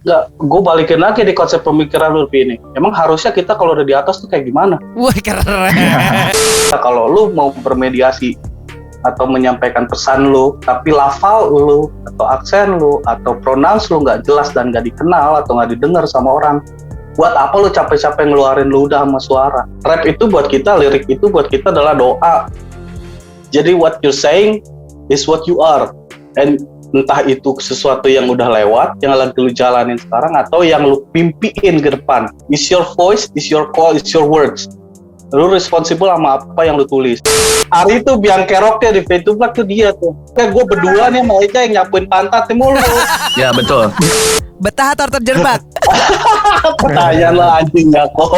Nggak, gue balikin lagi di konsep pemikiran lu ini. Emang harusnya kita kalau udah di atas tuh kayak gimana? Wah keren. Nah, kalau lu mau bermediasi atau menyampaikan pesan lu, tapi lafal lu atau aksen lu atau pronounce lu nggak jelas dan nggak dikenal atau nggak didengar sama orang, buat apa lu capek-capek ngeluarin ludah sama suara? Rap itu buat kita, lirik itu buat kita adalah doa. Jadi what you're saying is what you are. And entah itu sesuatu yang udah lewat, yang lagi lu jalanin sekarang atau yang lu mimpiin ke depan. Is your voice, is your call, is your words. Lu responsible sama apa yang lu tulis. Ari tuh biang keroknya di Facebook Black tuh dia tuh. Kayak gue berdua nih sama Eja yang nyapuin pantat nih mulu. Ya betul. Betah atau terjebak? Pertanyaan lo anjing ya kok.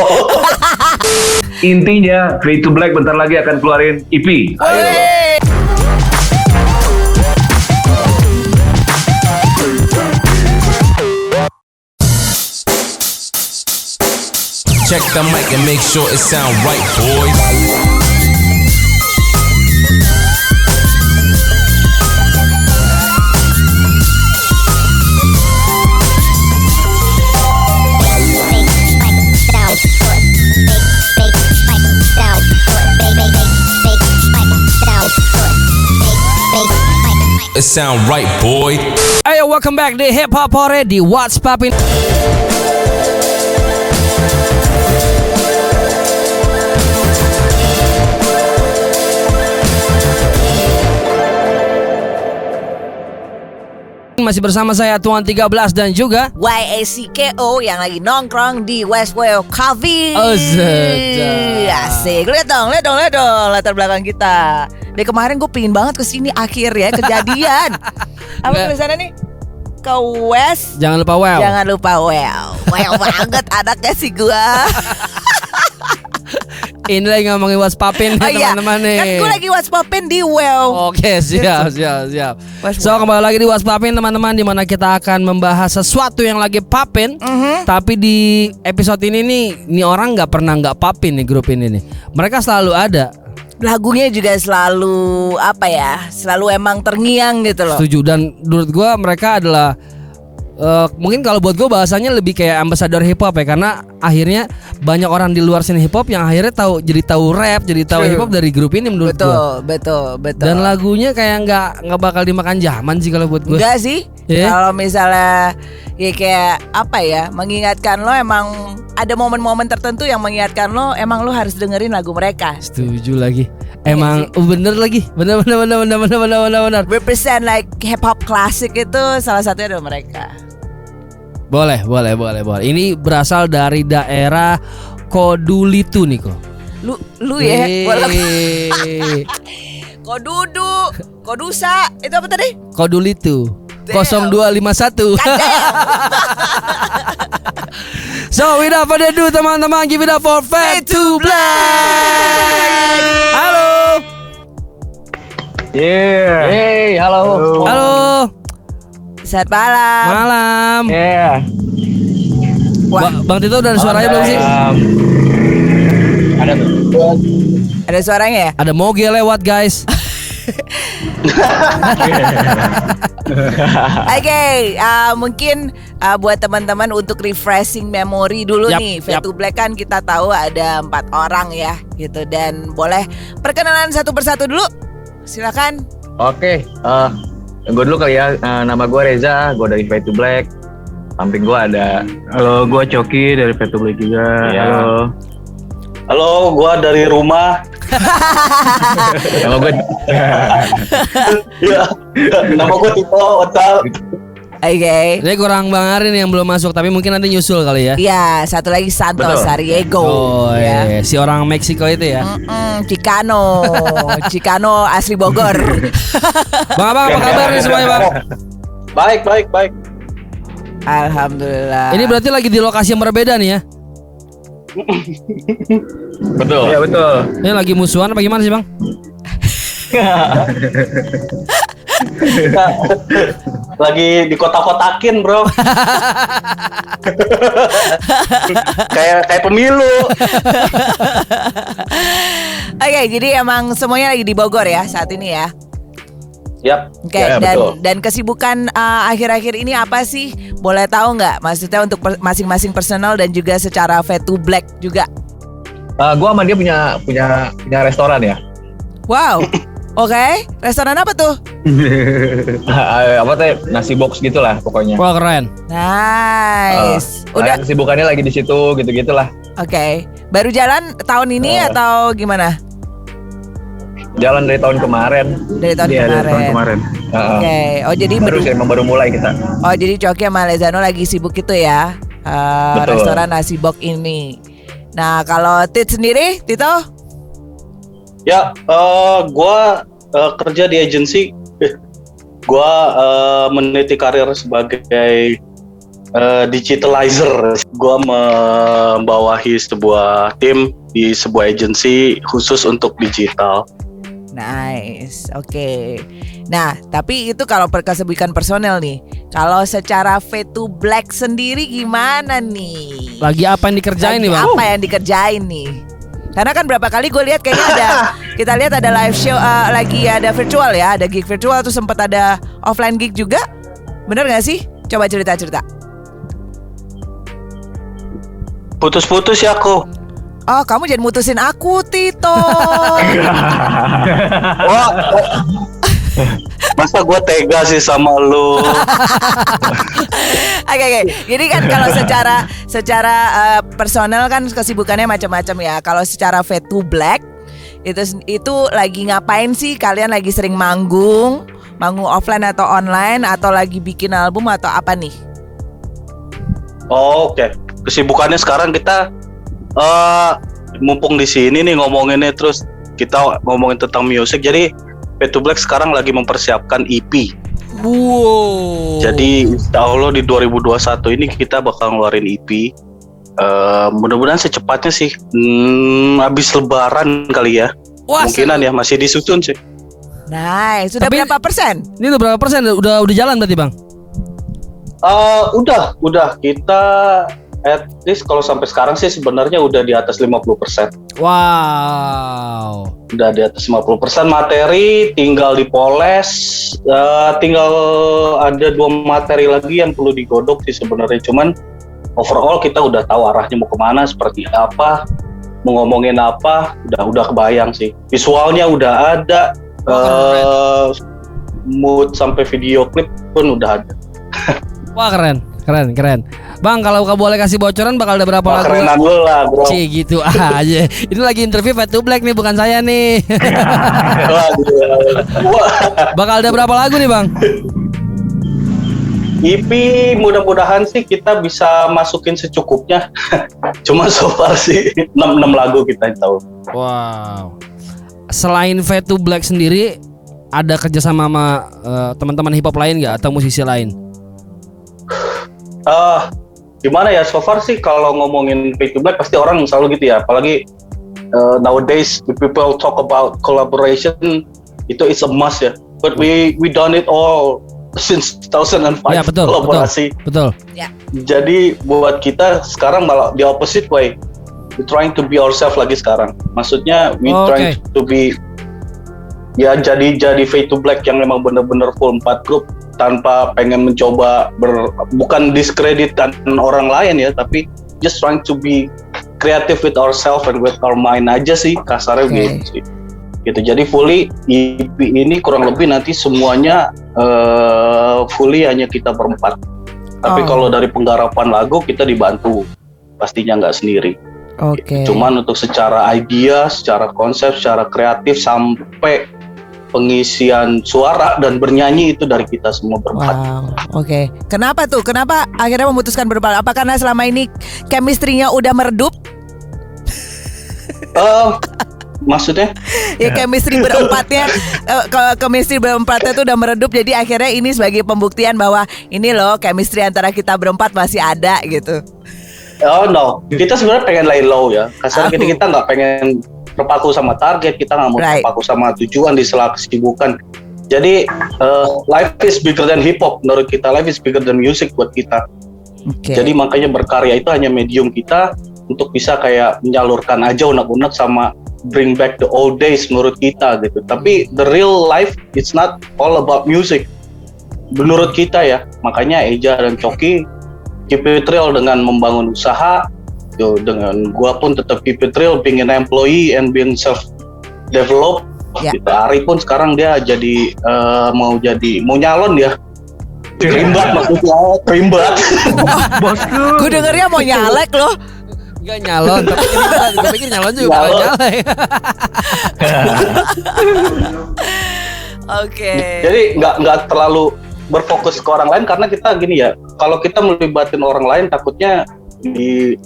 Intinya Fade to Black bentar lagi akan keluarin EP. Ayo. Check the mic and make sure it sound right, boys. It sound right, boy. Ayo welcome back di Hip Hop di What's Poppin'. Masih bersama saya Tuan 13 dan juga YACKO yang lagi nongkrong di Westwell Coffee. Oh. Asik. Lihat dong, lihat dong, lihat dong latar belakang kita. Dari kemarin gue pingin banget ke sini akhir ya kejadian. Apa tulisannya nih? Ke West. jangan lupa wow. Jangan lupa well. Well banget anaknya si gua. Ini lagi ngomongin What's Poppin' Oh nih iya. teman-teman nih. Kan gue lagi whatsappin di well. Oke siap siap siap. What's So kembali lagi di What's Poppin teman-teman di mana kita akan membahas sesuatu yang lagi papin. Mhm. Tapi di episode ini nih, ini orang nggak pernah nggak papin nih grup ini nih. Mereka selalu ada. Lagunya juga selalu apa ya? Selalu emang terngiang gitu loh. Setuju dan menurut gua mereka adalah eh, mungkin kalau buat gue bahasanya lebih kayak ambasador hip hop ya karena akhirnya banyak orang di luar sini hip hop yang akhirnya tahu jadi tahu rap jadi tahu hip hop dari grup ini menurut Betul, gua. betul, betul. Dan lagunya kayak nggak nggak bakal dimakan zaman sih kalau buat gue. Enggak sih. Iya. Kalau misalnya ya kayak apa ya, mengingatkan lo emang ada momen-momen tertentu yang mengingatkan lo emang lo harus dengerin lagu mereka. Setuju lagi. Emang oh, bener lagi. Bener bener bener bener bener bener bener bener. Represent like hip hop klasik itu salah satunya adalah mereka. Boleh, boleh, boleh, boleh. Ini berasal dari daerah Kodulitu nih kok. Lu lu ya, walau- Wey. kok duduk, kok dusa, itu apa tadi? Kodulitu. Damn. 0251. so, without further ado teman-teman, give it up for Fade to Black. Halo. Yeah. Hey, halo. Halo. Selamat malam. Malam. Yeah. Ba- Bang Tito udah ada suaranya belum sih? Um, ada tuh. Ada suaranya ya? Ada moge lewat, guys. Oke, uh, mungkin uh, buat teman-teman untuk refreshing memory dulu Yap, nih. yap. Fade to Black kan kita tahu ada empat orang ya, gitu. Dan boleh perkenalan satu persatu dulu. Silakan. Oke. eh gue dulu kali ya. Eh, nama gue Reza. Gue dari Fade to Black. Samping gue ada. Halo, gua Coki dari Fade to Black juga. Iya. Halo. Halo, gua dari rumah. Nama gue. Ya, nama gua Tito, what's up? Oke. Ini kurang Bang Arin yang belum masuk, tapi mungkin nanti nyusul kali ya. Ya, satu lagi Santos Betul. Sariego. Oh, ya. iya. si orang Meksiko itu ya. Mm-mm, Chicano, Chicano asli Bogor. Bang Abang apa kabar nih semuanya Bang? Baik, baik, baik. Alhamdulillah. Ini berarti lagi di lokasi yang berbeda nih ya. betul. Iya betul. Ini lagi musuhan apa gimana sih Bang? Lagi di kota-kotakin, Bro. kayak kayak pemilu. Oke, jadi emang semuanya lagi di Bogor ya saat ini ya. Yap. Oke, Ya, dan betul. dan kesibukan uh, akhir-akhir ini apa sih? Boleh tahu nggak? Maksudnya untuk per- masing-masing personal dan juga secara fade to black juga. Eh, gua sama dia punya punya punya restoran ya. Wow. Oke, restoran apa tuh? Eh, apa teh nasi box gitulah pokoknya. Wah keren. Nice. Eh, Udah, kesibukannya lagi di situ gitu-gitulah. oke. Baru jalan tahun ini Eh. atau gimana? Jalan dari tahun kemarin. Dari tahun Iya, dari kemarin. tahun kemarin. Heeh. Oke. Oh jadi Baru sih emang baru mulai kita. Oh jadi Coki sama Lezano lagi sibuk itu ya Betul. Restoran nasi box ini Nah kalau Tit sendiri Tito Ya, eh gua eh, kerja di agensi. gua eh, meniti karir sebagai eh, digitalizer. Gua membawahi sebuah tim di sebuah agensi khusus untuk digital. Nice Oke Nah tapi itu kalau perkesibukan personel nih Kalau secara fade to black sendiri gimana nih Lagi apa yang dikerjain Lagi nih bang? Apa yang dikerjain nih karena kan berapa kali gue lihat kayaknya ada kita lihat ada live show eh, lagi ada virtual ya ada gig virtual tuh sempat ada offline gig juga bener gak sih coba cerita cerita Putus-putus ya aku. Oh, kamu jangan mutusin aku, Tito. Wah, masa gua tega sih sama lu? Oke, oke. Jadi kan kalau secara secara eh, personal kan kesibukannya macam-macam ya. Kalau secara fade to black itu itu lagi ngapain sih? Kalian lagi sering manggung, manggung offline atau online atau lagi bikin album atau apa nih? Oh, Oke, kesibukannya sekarang kita eh mumpung di sini nih ngomonginnya terus kita ngomongin tentang musik. Jadi To Black sekarang lagi mempersiapkan EP. Wow. Jadi insya Allah di 2021 ini kita bakal ngeluarin EP. Eh mudah-mudahan secepatnya sih, hmm, habis Lebaran kali ya. Wah, Kemungkinan ya masih disusun sih. Nice. Sudah Tapi- berapa persen? Ini udah berapa persen? Udah udah jalan berarti bang? Eh udah, udah kita at least kalau sampai sekarang sih sebenarnya udah di atas 50%. Wow. udah di atas 50% materi tinggal dipoles eh, tinggal ada dua materi lagi yang perlu digodok sih sebenarnya. Cuman overall kita udah tahu arahnya mau ke mana seperti apa mau ngomongin apa udah udah kebayang sih. Visualnya udah ada eh, mood sampai video klip pun udah ada. Wah keren, keren, keren. Bang, kalau kamu boleh kasih bocoran bakal ada berapa lagu? kerenan lu lah bro gitu aja. Ini lagi interview Fat to Black nih, bukan saya nih. Bakal ada berapa lagu nih bang? EP mudah-mudahan sih kita bisa masukin secukupnya. Cuma so far sih 6, 6 lagu kita tahu. Wow. Selain Fat to Black sendiri, ada kerjasama sama eh, teman-teman hip hop lain nggak atau musisi lain? Eh gimana ya so far sih kalau ngomongin Pay to Black pasti orang selalu gitu ya. Apalagi eh, nowadays people talk about collaboration itu is a must ya. But we we done it all since 2005 Ya betul, kolaborasi. betul, betul. Jadi buat kita sekarang malah the opposite way. We trying to be ourselves lagi sekarang. Maksudnya we Oh, trying to be ya jadi jadi fade to black yang memang bener-bener full 4 grup tanpa pengen mencoba ber, bukan diskreditkan orang lain ya tapi just trying to be creative with ourselves and with our mind aja sih kasarnya Oke. gitu sih gitu jadi fully EP ini kurang lebih nanti semuanya eh, fully hanya kita berempat tapi Oh. kalau dari penggarapan lagu kita dibantu pastinya nggak sendiri Oke. cuman untuk secara idea secara konsep secara kreatif sampai pengisian suara dan bernyanyi itu dari kita semua berempat Wow, oke. Kenapa tuh? Kenapa akhirnya memutuskan berempat? Apa karena selama ini chemistry-nya udah meredup? Eh, maksudnya Ya chemistry berempatnya, ke- chemistry berempatnya tuh udah meredup. Jadi akhirnya ini sebagai pembuktian bahwa ini loh chemistry antara kita berempat masih ada gitu. oh no kita sebenarnya pengen lay low ya kasarnya Aku. kita nggak pengen terpaku sama target kita nggak mau Right. terpaku sama tujuan di sela kesibukan jadi eh, life is bigger than hip hop menurut kita life is bigger than music buat kita Oke. Jadi makanya berkarya itu hanya medium kita untuk bisa kayak menyalurkan aja unek-unek sama bring back the old days menurut kita gitu. Tapi the real life it's not all about music. Menurut kita ya, makanya Eja dan Coki keep it real dengan membangun usaha. Yo, dengan gua pun tetap keep it real, being an employee and being self develop. Ya. Gitu. Ari pun sekarang dia jadi eh, mau jadi mau nyalon ya. Kerimbat maksudnya, kerimbat. Bosku. Gue dengernya mau nyalek loh. Enggak nyalon, tapi. Gue pikir nyalon juga Nyalon. nyalek. Oke. Jadi nggak nggak terlalu berfokus ke orang lain karena kita gini ya, kalau kita melibatin orang lain takutnya di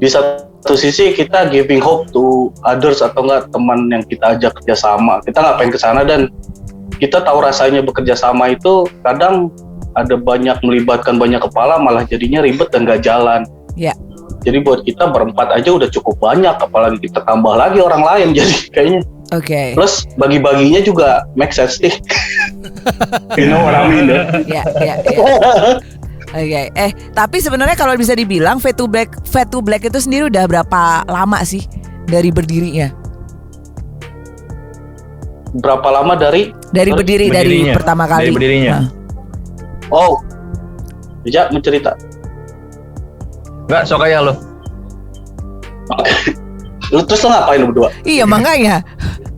di satu sisi kita giving hope to others atau enggak teman yang kita ajak kerjasama. Kita nggak pengen ke sana dan kita tahu rasanya bekerja sama itu kadang ada banyak melibatkan banyak kepala malah jadinya ribet dan nggak jalan. Ya. Jadi buat kita berempat aja udah cukup banyak, apalagi kita tambah lagi orang lain. Jadi kayaknya Oke. Plus bagi-baginya juga make sense nih. you know what I mean ya? Ya, ya, Oke. Eh, tapi sebenarnya kalau bisa dibilang Fade to Black Fade to Black itu sendiri udah berapa lama sih dari berdirinya? Berapa lama dari? Dari berdiri dari berdirinya. pertama kali. Dari berdirinya. Nah. Oh, bisa mencerita. Enggak, sok aja lo. Lu terus lo ngapain lu berdua? Iya, makanya.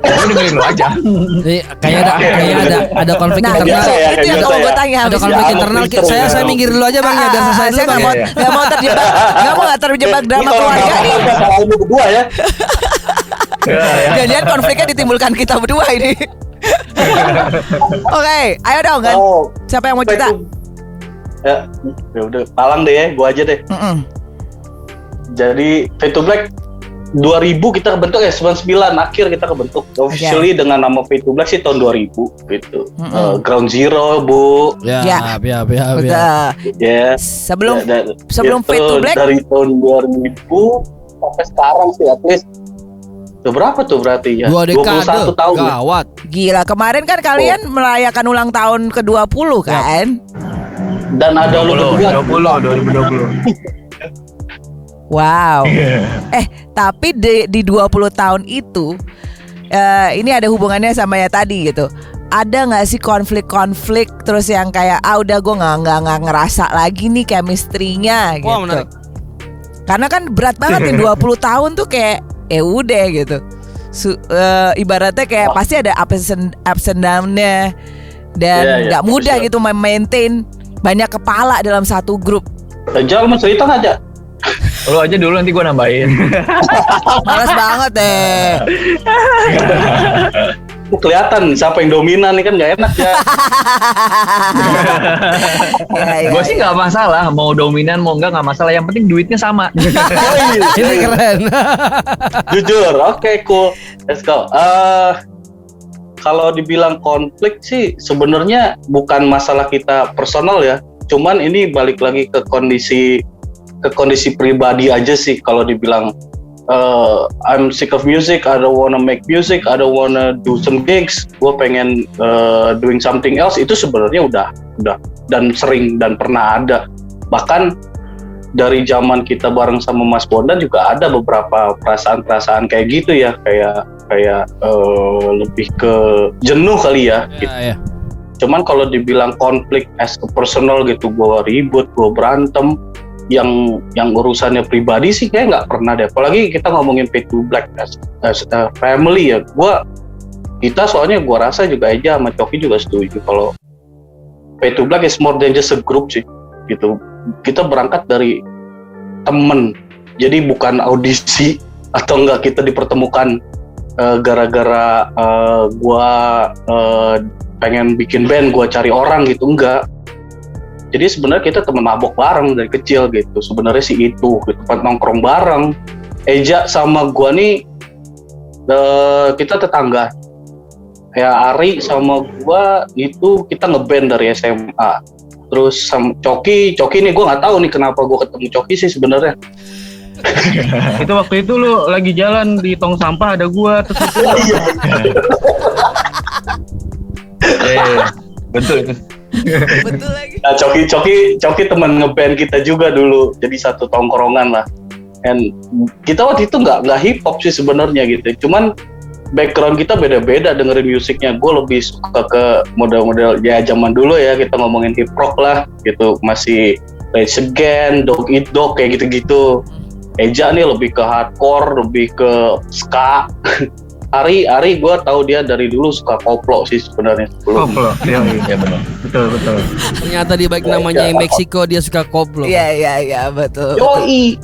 Gue dengerin lo aja. Jadi kayak ada kayak ada ada konflik Nah, internal. biasa ya, itu yang mau ya. gue tanya Ada konflik Ya, internal. Saya ya. saya minggir dulu aja Bang ya biar selesai Ah, dulu saya Bang. nggak mau ya. nggak mau terjebak nggak mau nggak terjebak drama keluarga nih. salahin lu berdua ya. Jangan-jangan konfliknya ditimbulkan kita berdua ini. Oke, ayo dong kan. Oh, Siapa yang mau cerita? ya, ya udah, palang deh ya, gua aja deh. Mm-mm. Jadi Fade to Black 2000 kita kebentuk ya 99 akhir kita kebentuk officially dengan nama Fade to Black sih tahun 2000 gitu. Mm-mm. Eh, Ground Zero bu, Ya, Ya. ya, ya, ya. Betul. ya. Sebelum Da- da- sebelum itu Fade to Black dari tahun 2000 sampai sekarang sih at least Tuh berapa tuh berarti ya? Dua dekade. 21 tahun ya? Gawat. gila kemarin kan kalian merayakan ulang tahun ke-20 kan? Dan ada lu 20, berdua 20, 2020. Wow. Eh, tapi di, di 20 tahun itu eh, ini ada hubungannya sama ya tadi gitu. Ada nggak sih konflik-konflik terus yang kayak ah udah gue nggak nggak nggak ngerasa lagi nih chemistry-nya gitu. Wah, menarik. Karena kan berat banget nih 20 tahun tuh kayak eh udah gitu. Su- eh, ibaratnya kayak pasti ada ups and, ups and down-nya dan Iya, iya, nggak mudah betul. gitu maintain banyak kepala dalam satu grup. Jal mau cerita aja? Lo aja dulu nanti gue nambahin. Males banget deh. Kelihatan siapa yang dominan nih kan nggak enak ya. Ya, ya, gue sih nggak masalah, mau dominan mau enggak nggak masalah. Yang penting duitnya sama. Ini keren. Jujur, oke cool, let's go. Eh, kalau dibilang konflik sih sebenarnya bukan masalah kita personal ya, cuman ini balik lagi ke kondisi ke kondisi pribadi aja sih kalau dibilang eh, I'm sick of music, I don't wanna make music, I don't wanna do some gigs, gue pengen eh, doing something else itu sebenarnya udah udah dan sering dan pernah ada bahkan dari zaman kita bareng sama Mas Bondan juga ada beberapa perasaan-perasaan kayak gitu ya kayak kayak eh, lebih ke jenuh kali ya gitu. Ya, ya. Cuman kalau dibilang konflik as a personal gitu, gue ribut, gue berantem, yang yang urusannya pribadi sih kayak nggak pernah deh. Apalagi kita ngomongin pay to black as, as a family ya, gue kita soalnya gue rasa juga aja sama Coki juga setuju kalau pay to black is more than just a group sih, gitu. Kita berangkat dari temen, jadi bukan audisi atau enggak kita dipertemukan eh, gara-gara eh, gua eh, pengen bikin band gua cari orang gitu enggak jadi sebenarnya kita temen mabok bareng dari kecil gitu. Sebenarnya sih itu gitu. Tempat nongkrong bareng. Eja sama gua nih eh, kita tetangga. Ya Ari sama gua itu kita ngeband dari SMA terus sama Coki Coki nih gua nggak tahu nih kenapa gua ketemu Coki sih sebenarnya. Itu waktu itu lu lagi jalan di tong sampah ada gua terus itu. Eh, betul itu. Betul lagi. Nah, Coki Coki Coki teman ngeband kita juga dulu. Jadi satu tongkrongan lah. And kita waktu itu nggak nggak hip hop sih sebenarnya gitu. Cuman background kita beda-beda dengerin musiknya. Gue lebih suka ke model-model ya zaman dulu ya kita ngomongin hip hop lah gitu. Masih Rage Against, Dog Eat Dog kayak gitu-gitu. Eja nih lebih ke hardcore lebih ke ska Ari Ari gue tahu dia dari dulu suka koplo sih sebenarnya sebelum Koplo. Iya, iya. ya benar Betul, betul. Ternyata di baik namanya yang Meksiko dia suka koplo. Iya iya iya betul. Yoi.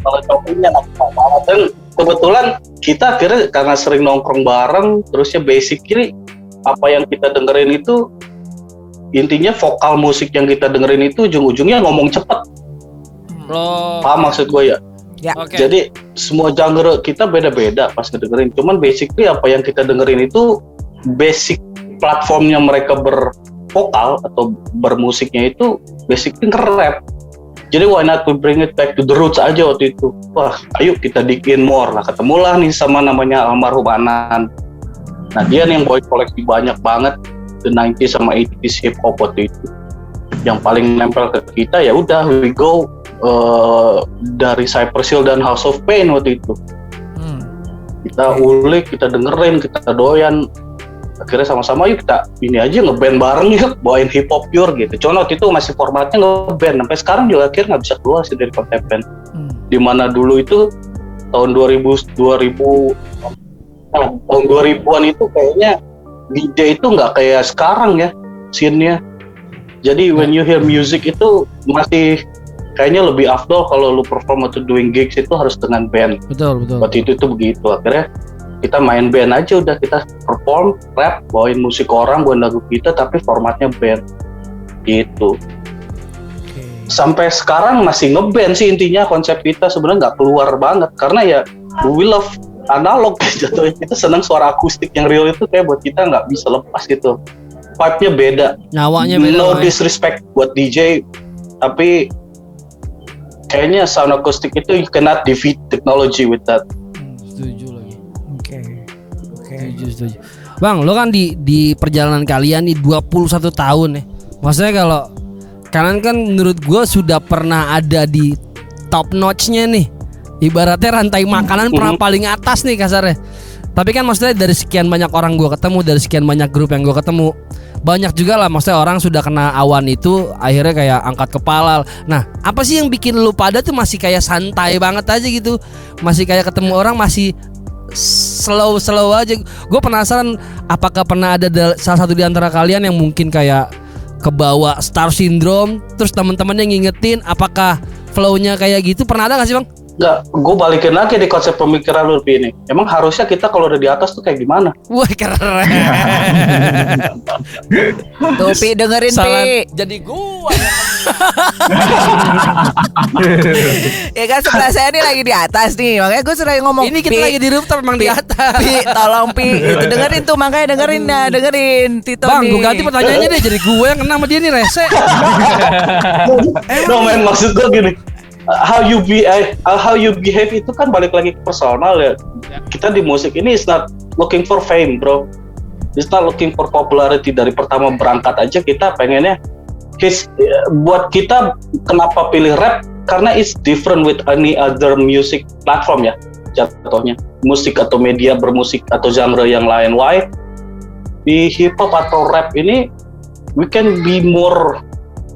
Kalau anak banget dan kebetulan kita akhirnya karena sering nongkrong bareng, terusnya basic ini apa yang kita dengerin itu intinya vokal musik yang kita dengerin itu ujung-ujungnya ngomong cepet. Oh. Paham maksud gue ya? Ya. Oke. Jadi semua genre kita beda-beda pas ngedengerin. Cuman basically apa yang kita dengerin itu basic platformnya mereka bervokal atau bermusiknya itu basically nge-rap. Jadi why not we bring it back to the roots aja waktu itu. Wah, ayo kita dikin more lah. Ketemulah nih sama namanya almarhum Anan. Nah dia nih yang bawa koleksi banyak banget the 90s sama 80s hip hop waktu itu. Yang paling nempel ke kita ya udah we go eh, dari Cypress Hill dan House of Pain waktu itu. Hmm. kita ulik kita dengerin kita doyan. Akhirnya sama-sama yuk kita ini aja ngeband bareng yuk bawain hip hop pure gitu. Cuma waktu itu masih formatnya ngeband. Sampai sekarang juga akhirnya nggak bisa keluar sih dari konsep band. Hmm. di mana dulu itu tahun 2000 2000 nah, tahun 2000-an itu kayaknya DJ itu nggak kayak sekarang ya scene-nya. Jadi when you hear music itu masih kayaknya lebih afdol kalau lu perform atau doing gigs itu harus dengan band. Betul, betul. waktu itu tuh begitu. Akhirnya kita main band aja udah kita perform rap bawain musik orang bawain lagu kita tapi formatnya band. Gitu. Sampai sekarang masih ngeband sih intinya konsep kita. Sebenarnya nggak keluar banget. Karena ya we love analog jatuhnya. Kita senang suara akustik yang real itu kayak buat kita nggak bisa lepas gitu. Vibe-nya beda. Nyawanya beda. no disrespect buat DJ tapi kayaknya sound akustik itu you cannot defeat technology with that Hmm, Setuju lagi. Oke. Oke. Setuju, setuju. Bang, lo kan di di perjalanan kalian nih 21 tahun ya. Maksudnya kalau kalian kan menurut gue sudah pernah ada di top notch-nya nih. Ibaratnya rantai makanan pernah paling atas nih kasarnya. Tapi kan maksudnya dari sekian banyak orang gue ketemu, dari sekian banyak grup yang gue ketemu, banyak juga lah maksudnya orang sudah kena awan itu akhirnya kayak angkat kepala. Nah, apa sih yang bikin lu pada tuh masih kayak santai banget aja gitu? Masih kayak ketemu orang masih slow slow aja. Gue penasaran apakah pernah ada da- salah satu di antara kalian yang mungkin kayak kebawa star syndrome, terus teman-teman yang ngingetin apakah flow-nya kayak gitu pernah ada gak sih bang? Nggak, gue balikin lagi di konsep pemikiran lu ini. Emang harusnya kita kalau udah di atas tuh kayak gimana? Wah keren. Tuh Pi dengerin Salah Pi. jadi gua. Ya kan sebelah saya nih lagi di atas nih. Makanya gue sering ngomong Ini kita "Pi, lagi di rooftop emang di atas. Pi, tolong Pi. Itu dengerin tuh makanya dengerin ya, dengerin Tito Bang, gue ganti pertanyaannya deh jadi gue yang kena sama dia nih rese. no man, maksud gue gini. How you be, eh, how you behave itu kan balik lagi ke personal ya. Kita di musik ini is not looking for fame, bro. It's not looking for popularity. Dari pertama berangkat aja kita pengennya his buat kita kenapa pilih rap? Karena it's different with any other music platform ya jatuhnya. Musik atau media bermusik atau genre yang lain. Why? Di hip hop atau rap ini we can be more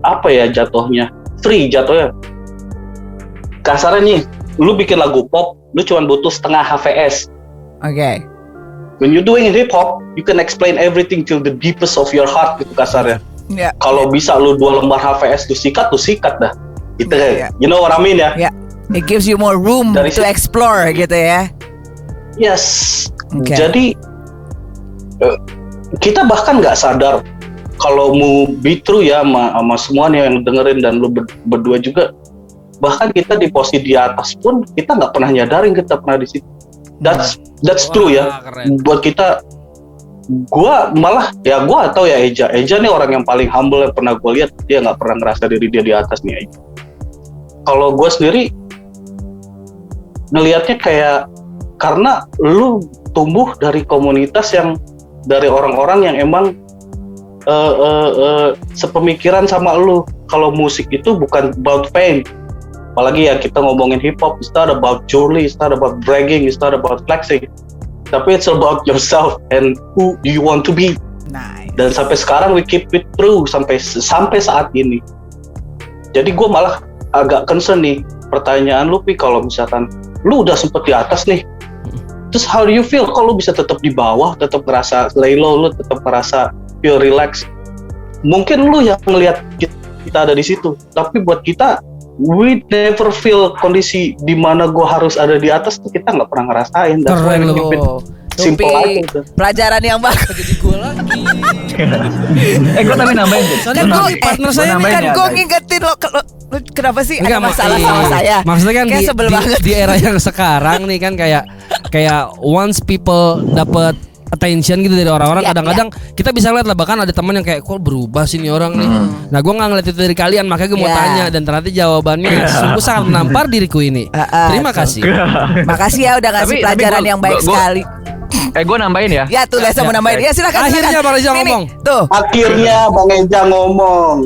apa ya jatuhnya? Free jatuhnya kasarnya nih lu bikin lagu pop lu cuma butuh setengah HVS Oke. when you doing hip hop you can explain everything till the deepest of your heart gitu kasarnya Ya. kalau bisa lu dua lembar HVS lu sikat lu sikat dah gitu Iya, kan you know what I mean ya Ya. It gives you more room Dari to explore gitu ya. yes Oke. jadi eh, kita bahkan nggak sadar kalau mau be true ya sama, sama semuanya yang dengerin dan lu ber- berdua juga bahkan kita di posisi di atas pun kita nggak pernah nyadarin kita pernah di situ. That's that's true ya. Wah, keren. buat kita gua malah ya gua atau ya Eja. Eja nih orang yang paling humble yang pernah gue lihat. Dia nggak pernah ngerasa diri dia di atas nih Eja. Kalau gue sendiri ngelihatnya kayak karena lu tumbuh dari komunitas yang dari orang-orang yang emang eh, eh, eh, sepemikiran sama lu. Kalau musik itu bukan about fame apalagi ya kita ngomongin hip hop it's not about jewelry it's not about bragging it's not about flexing. Tapi it's about yourself and who do you want to be. Nice. dan sampai sekarang we keep it true sampai sampai saat ini. Jadi gue malah agak concern nih pertanyaan lu pi kalau misalkan lu udah sempet di atas nih terus how do you feel kalau lu bisa tetap di bawah tetap ngerasa lay low lu tetap ngerasa feel relax? Mungkin lu yang melihat kita ada di situ tapi buat kita we never feel kondisi di mana gue harus ada di atas tuh kita nggak pernah ngerasain That's Keren Oh, simple Tupi, aja pelajaran yang bagus. Jadi gue lagi. eh gue tapi nambahin tuh. Soalnya nambahin- partner saya ini kan ya, gue ngingetin lo, lo kenapa sih ada Enggak, mak- masalah iya. sama saya? Maksudnya kan Kayak di, sebel di, banget. di era yang sekarang nih kan kayak kayak once people dapat attention gitu dari orang-orang Iya, kadang-kadang kita bisa lihat lah bahkan ada teman yang kayak kok berubah sih nih orang nih. Nah, gue nggak ngeliat itu dari kalian makanya gue mau Iya. tanya dan ternyata jawabannya sungguh sangat menampar diriku ini. Ah, ah, Terima kasih. Makasih ya udah ngasih Tapi- tapi pelajaran gua- yang baik gua- gua- sekali. Eh gue nambahin ya. Ya tuh Lesa mau nambahin. Ya silakan. Akhirnya. Bang nih, ngomong. Tuh. akhirnya bang Eja ngomong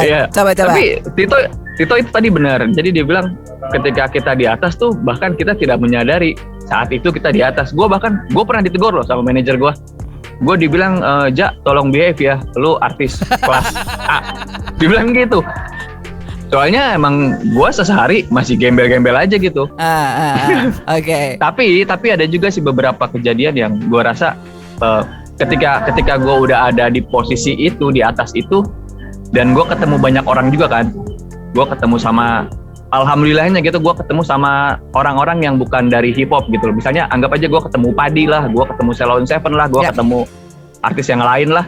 Iya. Coba coba. Tapi Tito Tito itu tadi benar. Jadi dia bilang ketika kita di atas tuh bahkan kita tidak menyadari saat itu kita di atas. Gue bahkan gue pernah ditegur loh sama manajer gue. Gue dibilang "Eh, Ja tolong behave ya, lu artis kelas A. Dibilang gitu. Soalnya emang gue sesehari masih gembel-gembel aja gitu. Ah, ah, ah. Oke. Tapi tapi ada juga sih beberapa kejadian yang gue rasa eh, ketika ketika gue udah ada di posisi itu di atas itu dan gue ketemu banyak orang juga kan, gue ketemu sama alhamdulillahnya gitu gue ketemu sama orang-orang yang bukan dari hip hop gitu loh. Misalnya anggap aja gue ketemu Padi lah, gue ketemu Selon Seven lah, gue Ya. ketemu artis yang lain lah.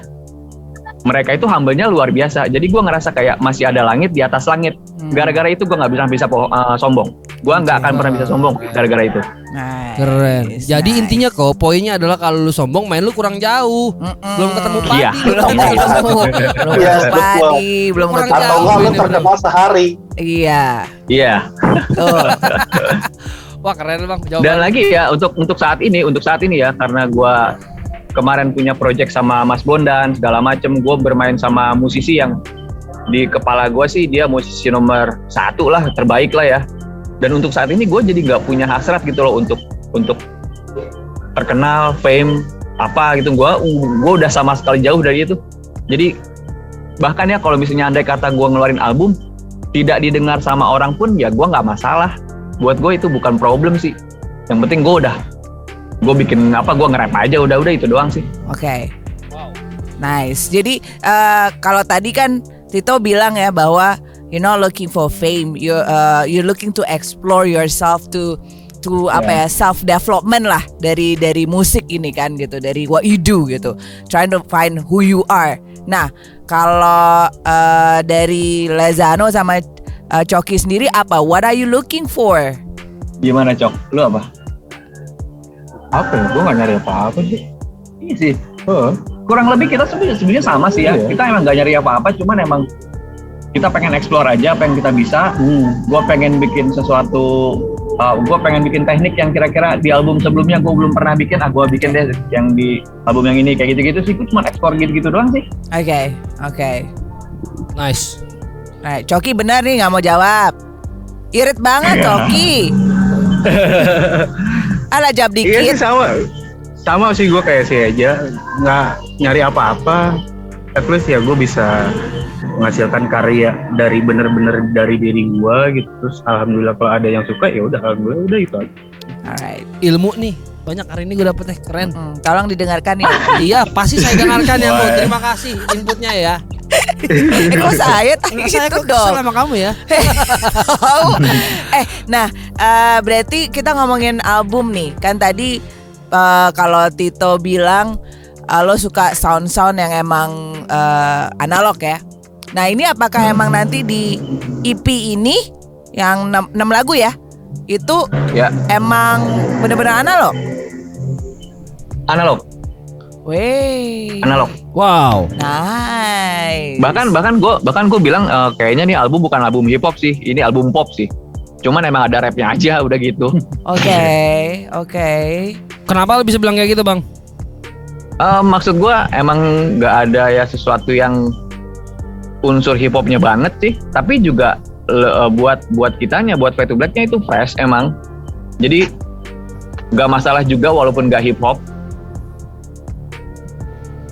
Mereka itu humble-nya luar biasa. Jadi gue ngerasa kayak masih ada langit di atas langit. Hmm. Gara-gara itu gue nggak bisa bisa eh, sombong. Gue nggak akan pernah bisa sombong gara-gara itu. Nice, Keren. Jadi nice. intinya kok poinnya adalah kalau lu sombong main lu kurang jauh. Mm-mm. Belum ketemu padi. Iya. lu belum ketemu belum Iya, ketemu padi belum ketemu atau jauh enggak lu terkenal sehari iya Iya. Wah keren bang jawaban. Dan lagi ya untuk untuk saat ini, untuk saat ini ya karena gua kemarin punya project sama Mas Bondan segala macem, gue bermain sama musisi yang di kepala gua sih dia musisi nomor satu lah terbaik lah ya. Dan untuk saat ini gue jadi nggak punya hasrat gitu loh untuk untuk terkenal, fame apa gitu. Gua gua udah sama sekali jauh dari itu. Jadi bahkan ya kalau misalnya andai kata gua ngeluarin album tidak didengar sama orang pun ya gua nggak masalah. Buat gue itu bukan problem sih. Yang penting gue udah gue bikin apa gue nge-rap aja udah udah itu doang sih. oke nice jadi eh, kalau tadi kan Tito bilang ya bahwa you're not looking for fame you uh, you're looking to explore yourself to to apa ya self development lah dari dari musik ini kan gitu dari what you do gitu trying to find who you are nah kalau eh, dari Lezano sama eh, Coki sendiri apa what are you looking for Gimana cok? Lu apa? Apa ya? Gue gak nyari apa-apa sih. Iya sih. Oh. Kurang lebih kita sebenarnya sebenarnya sama sih ya. Iya. Kita emang gak nyari apa-apa, cuman emang kita pengen explore aja apa yang kita bisa. Hmm. Gue pengen bikin sesuatu. gue pengen bikin teknik yang kira-kira di album sebelumnya gue belum pernah bikin. Ah gue bikin deh yang di album yang ini kayak gitu-gitu sih. Gue cuma explore gitu-gitu doang sih. oke oke Nice. Nah, Coki benar nih nggak mau jawab. Irit banget Coki. Alah jawab Iya sih dikit. sama. Sama sih gue kayak sih aja. Nggak nyari apa-apa. At least ya gue bisa menghasilkan karya dari bener-bener dari diri gue gitu. Terus alhamdulillah kalau ada yang suka ya udah alhamdulillah udah itu aja. Alright. Ilmu nih banyak hari ini gue dapet teh keren. Hmm, tolong didengarkan ya. iya pasti saya dengarkan ya Bu. Terima kasih inputnya ya. eh kok saya tanya saya gitu dong. sama kamu ya. Oh. eh, nah eh, berarti kita ngomongin album nih. Kan tadi eh, kalau Tito bilang eh, lo suka sound-sound yang emang eh, analog ya. Nah ini apakah emang nanti di EP ini yang 6, lagu ya? Itu Ya. emang bener-bener analog? Analog, Weh. analog. Wow. Nice. bahkan bahkan gue bahkan gue bilang eh, kayaknya nih album bukan album hip hop sih ini album pop sih cuman emang ada rapnya aja udah gitu Oke, oke. Kenapa lu bisa bilang kayak gitu bang? Eh, maksud gue emang nggak ada ya sesuatu yang unsur hip hopnya banget sih tapi juga le- eh, buat buat kitanya, buat Fade to Black-nya itu fresh emang. Jadi nggak masalah juga walaupun nggak hip hop.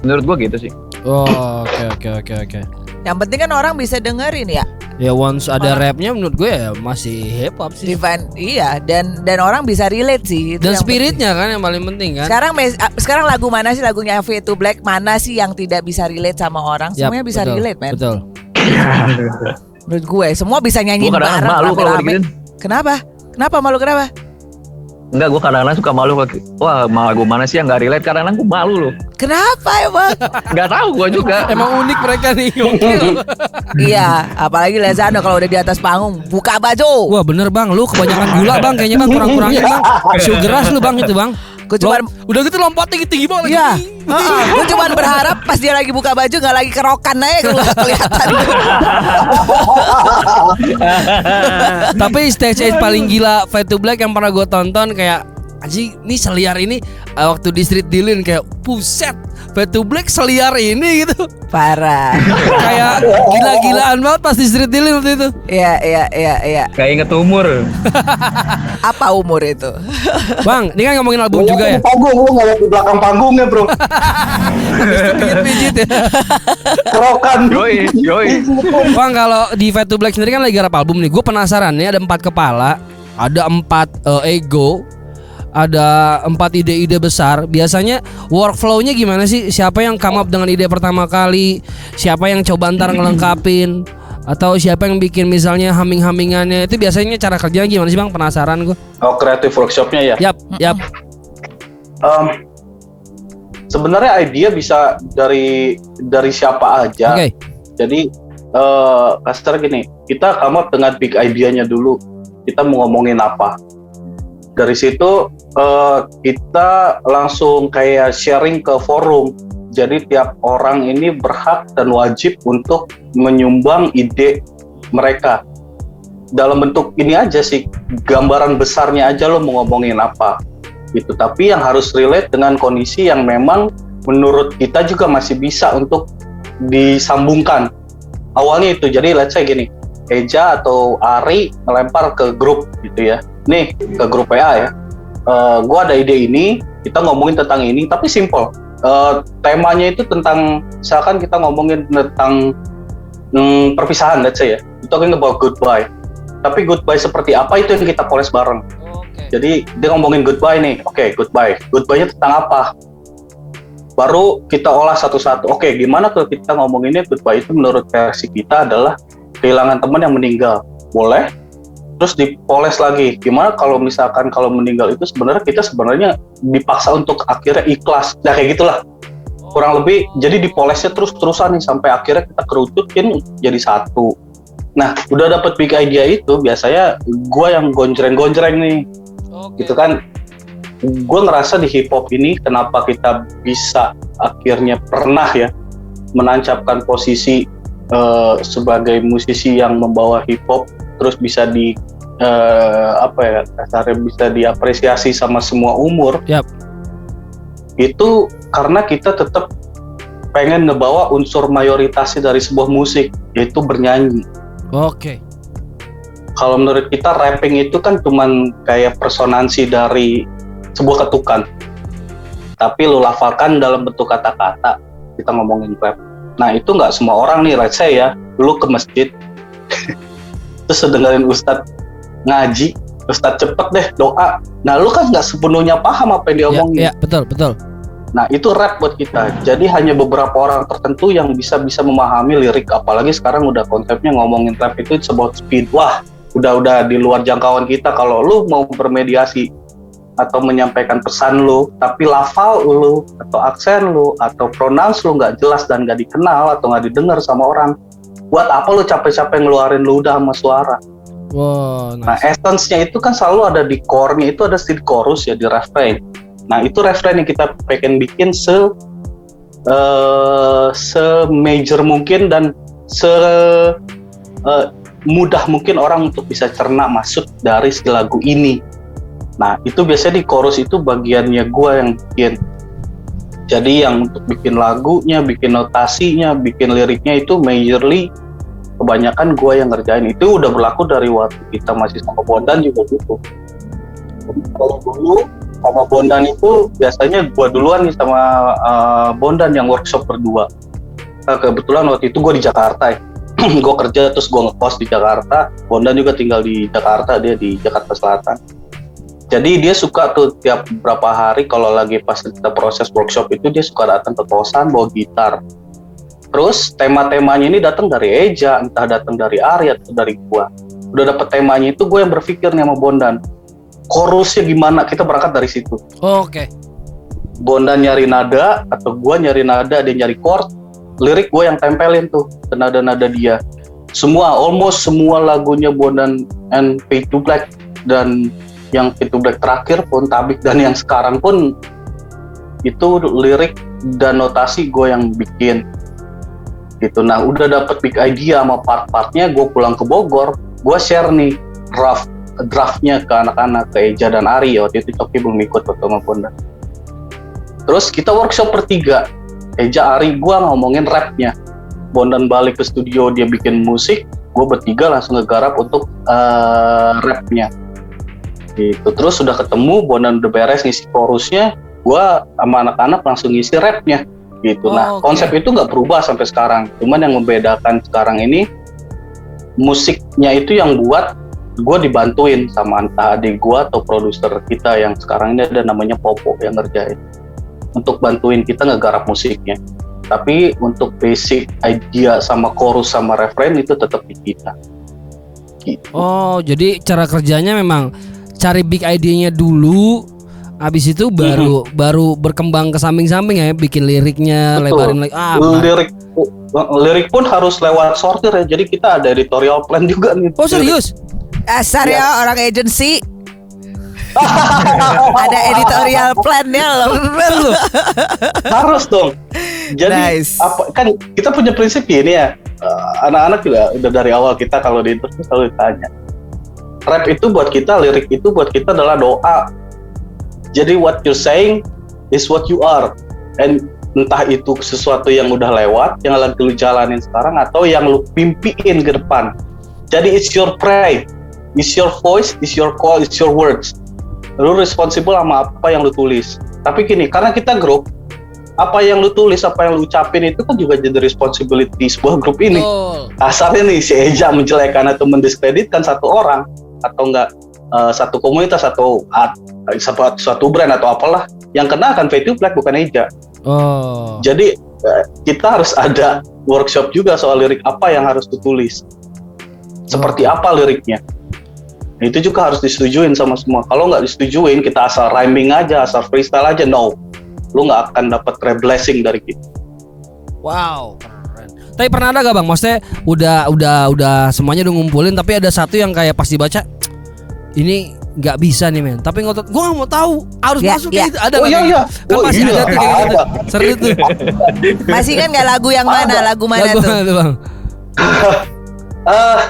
Menurut gua gitu sih. Oh, oke oke oke oke. Yang penting kan orang bisa dengerin ya. Ya once ada rapnya menurut gue ya masih hip hop sih. Divine, iya dan dan orang bisa relate sih. itu Dan yang spiritnya kan yang paling penting penting. kan. Sekarang mes- ah, sekarang lagu mana sih lagunya Fade to Black mana sih yang tidak bisa relate sama orang? Yap, Semuanya bisa betul, relate, men. Betul. Menurut gue semua bisa kadang-kadang bareng kalau. Kenapa? Kenapa malu kenapa? Enggak, gue kadang-kadang suka malu. kalau- Wah, lagu mana sih yang nggak relate? Kadang-kadang gue malu loh. Kenapa emang? Nggak tahu gue juga. Emang unik mereka nih. iya, apalagi Lezano kalau udah di atas panggung buka baju. Wah bener bang, lu kebanyakan gula bang kayaknya bang kurang-kurangin bang. Sugeras lu bang itu bang. Gue cuman Lo- udah gitu lompat tinggi tinggi banget. Iya, gue cuman berharap pas dia lagi buka baju nggak lagi kerokan aja kalau kelihatan. Tapi stage stage paling gila Fight to Black yang pernah gue tonton kayak Anjing, ini seliar ini eh, waktu di Street Dealin kayak puset to Black seliar ini gitu Parah. kayak gila-gilaan banget pas di Street Dealin waktu itu Iya, iya, iya, iya. Kayak inget umur. Apa umur itu? bang ini kan ngomongin album Lu juga ya panggung, lu nggak lihat di belakang panggungnya bro. pijit ya Kerokan. Yoi, yoi. bang kalau di to Black sendiri kan lagi garap album nih gue penasaran nih ada empat kepala ada empat eh, ego ada empat ide-ide besar. Biasanya workflow-nya gimana sih? Siapa yang come up dengan ide pertama kali? Siapa yang coba ntar ngelengkapin? Atau siapa yang bikin misalnya humming-hummingannya? Itu biasanya cara kerjanya gimana sih bang? Penasaran gue. Oh kreatif workshopnya ya. Yap, yap. Em, sebenarnya ide bisa dari dari siapa aja. Oke. Jadi eh kasar gini, kita come up dengan big idea-nya dulu. Kita mau ngomongin apa. Dari situ eh, kita langsung kayak sharing ke forum. Jadi tiap orang ini berhak dan wajib untuk menyumbang ide mereka. Dalam bentuk ini aja sih, gambaran besarnya aja lo mau ngomongin apa. Gitu. Tapi yang harus relate dengan kondisi yang memang menurut kita juga masih bisa untuk disambungkan awalnya itu jadi let's say gini Eja atau Ari melempar ke grup gitu ya nih ke grup PA ya. Eh gua ada ide ini kita ngomongin tentang ini tapi simple. Eh, temanya itu tentang misalkan kita ngomongin tentang hmm, perpisahan let's say ya. Kita talking about goodbye. Tapi goodbye seperti apa itu yang kita poles bareng. Jadi dia ngomongin goodbye nih. Oke goodbye. Goodbye-nya tentang apa? Baru kita olah satu-satu. Oke, gimana kalau kita ngomonginnya? Goodbye itu menurut versi kita adalah kehilangan teman yang meninggal. Boleh. Terus dipoles lagi. Gimana kalau misalkan kalau meninggal itu sebenarnya kita sebenarnya dipaksa untuk akhirnya ikhlas. Nah kayak gitulah. Kurang lebih jadi dipolesnya terus-terusan nih sampai akhirnya kita kerucutin jadi satu. Nah, udah dapet big idea itu biasanya gua yang gonjreng-gonjreng nih gitu kan gue ngerasa di hip hop ini kenapa kita bisa akhirnya pernah ya menancapkan posisi eh, sebagai musisi yang membawa hip hop terus bisa di eh, apa ya kasarnya bisa diapresiasi sama semua umur Yap. itu karena kita tetap pengen ngebawa unsur mayoritasnya dari sebuah musik yaitu bernyanyi Oke. kalau menurut kita rapping itu kan cuman kayak personansi dari sebuah ketukan tapi lu lafalkan dalam bentuk kata-kata kita ngomongin rap nah itu nggak semua orang nih let's say ya lu ke masjid terus dengerin ustadz ngaji ustadz cepet deh doa nah lu kan nggak sepenuhnya paham apa yang dia Ya, omongin ya, betul, betul. Nah itu rap buat kita. Jadi hanya beberapa orang tertentu yang bisa bisa memahami lirik. Apalagi sekarang udah konsepnya ngomongin rap itu it's about speed. Wah, udah udah di luar jangkauan kita. Kalau lu mau bermediasi atau menyampaikan pesan lu, tapi lafal lu atau aksen lu atau pronounce lu nggak jelas dan nggak dikenal atau nggak didengar sama orang, buat apa lu capek-capek ngeluarin ludah sama suara? Wow, Nah, nice. essence-nya itu kan selalu ada di core-nya itu ada di chorus ya di refrain. Nah, itu refrain yang kita pengen bikin se eh, se major mungkin dan se eh, mudah mungkin orang untuk bisa cerna masuk dari si lagu ini. Nah, itu biasanya di chorus itu bagiannya gua yang bikin. Jadi yang untuk bikin lagunya, bikin notasinya, bikin liriknya itu majorly kebanyakan gue yang ngerjain. Itu udah berlaku dari waktu kita masih sama Bondan juga gitu. Kalau dulu sama Bondan itu biasanya gue duluan nih sama uh, Bondan yang workshop berdua. Nah, kebetulan waktu itu gue di Jakarta ya. Gue kerja terus gue ngekos di Jakarta. Bondan juga tinggal di Jakarta dia di Jakarta Selatan jadi dia suka tuh tiap beberapa hari kalau lagi pas kita proses workshop itu dia suka datang ke kosan bawa gitar. Terus tema-temanya ini datang dari Eja entah datang dari Arya atau dari gua. Udah dapet temanya itu gue yang berpikir nih sama Bondan. Chorusnya gimana? Kita berangkat dari situ. Oh, Oke. Bondan nyari nada atau gua nyari nada dia nyari chord. Lirik gue yang tempelin tuh ke nada-nada dia. Semua almost semua lagunya Bondan and Fade to Black dan yang to Black terakhir pun Tabik dan yang sekarang pun itu lirik dan notasi gue yang bikin. Gitu. Nah udah dapet big idea sama part-partnya gue pulang ke Bogor gue share nih draft draftnya ke anak-anak ke Eja dan Ari. Waktu itu Coki belum ikut waktu sama terus kita workshop bertiga. Eja Ari gue ngomongin rapnya. Bondan balik ke studio dia bikin musik. Gue bertiga langsung ngegarap untuk eh, rapnya gitu. Terus sudah ketemu Bondan udah beres ngisi chorusnya gue sama anak-anak langsung ngisi rapnya. Gitu. Nah Oh, oke. konsep itu nggak berubah sampai sekarang. Cuman yang membedakan sekarang ini musiknya itu yang buat gue dibantuin sama entah adik gue atau produser kita yang sekarang ini ada namanya Popo yang ngerjain. Untuk bantuin kita ngegarap musiknya. Tapi untuk basic idea sama chorus sama refrain itu tetap di kita. Gitu. Oh, jadi cara kerjanya memang cari big idenya dulu Habis itu baru baru berkembang ke samping-samping ya, bikin liriknya, Betul. lebarin lagi. Ah, benar. lirik lirik pun harus lewat sortir ya jadi kita ada editorial plan juga nih Oh serius? Dasar Iya. ya orang agency. Ada editorial plan-nya loh. harus dong jadi Nice. apa kan kita punya prinsip gini ya eh, anak-anak juga udah dari awal kita kalau di interview selalu ditanya rap itu buat kita lirik itu buat kita adalah doa. Jadi what you're saying is what you are. And entah itu sesuatu yang udah lewat yang lagi lu jalanin sekarang atau yang lu mimpiin ke depan. Jadi it's your pray it's your voice it's your call it's your words. Lu responsible sama apa yang lu tulis. Tapi gini karena kita grup apa yang lu tulis apa yang lu ucapin itu kan juga jadi responsibility sebuah grup ini. Betul. asalnya nih si Eja menjelekan atau mendiskreditkan satu orang atau enggak eh, satu komunitas atau at- satu, suatu brand atau apalah yang kena akan pay to black bukan Eja Oh. jadi eh, kita harus ada workshop juga soal lirik apa yang harus ditulis seperti apa liriknya itu juga harus disetujuin sama semua kalau nggak disetujuin kita asal rhyming aja asal freestyle aja no lu nggak akan dapat blessing dari kita Wow. Keren. Tapi pernah ada gak bang? Maksudnya udah udah udah semuanya udah ngumpulin tapi ada satu yang kayak pas dibaca ini nggak bisa nih men. Tapi ngotot gue nggak mau tahu harus Ya, masuk ya. kayak gitu. Ada Oh, nggak iya, iya. Kan Oh, pasti iya, ada tuh kayak gitu. ada. Seru tuh. Masih kan nggak lagu yang mana? Lagu mana Lagu tuh? mana tuh bang? Eh,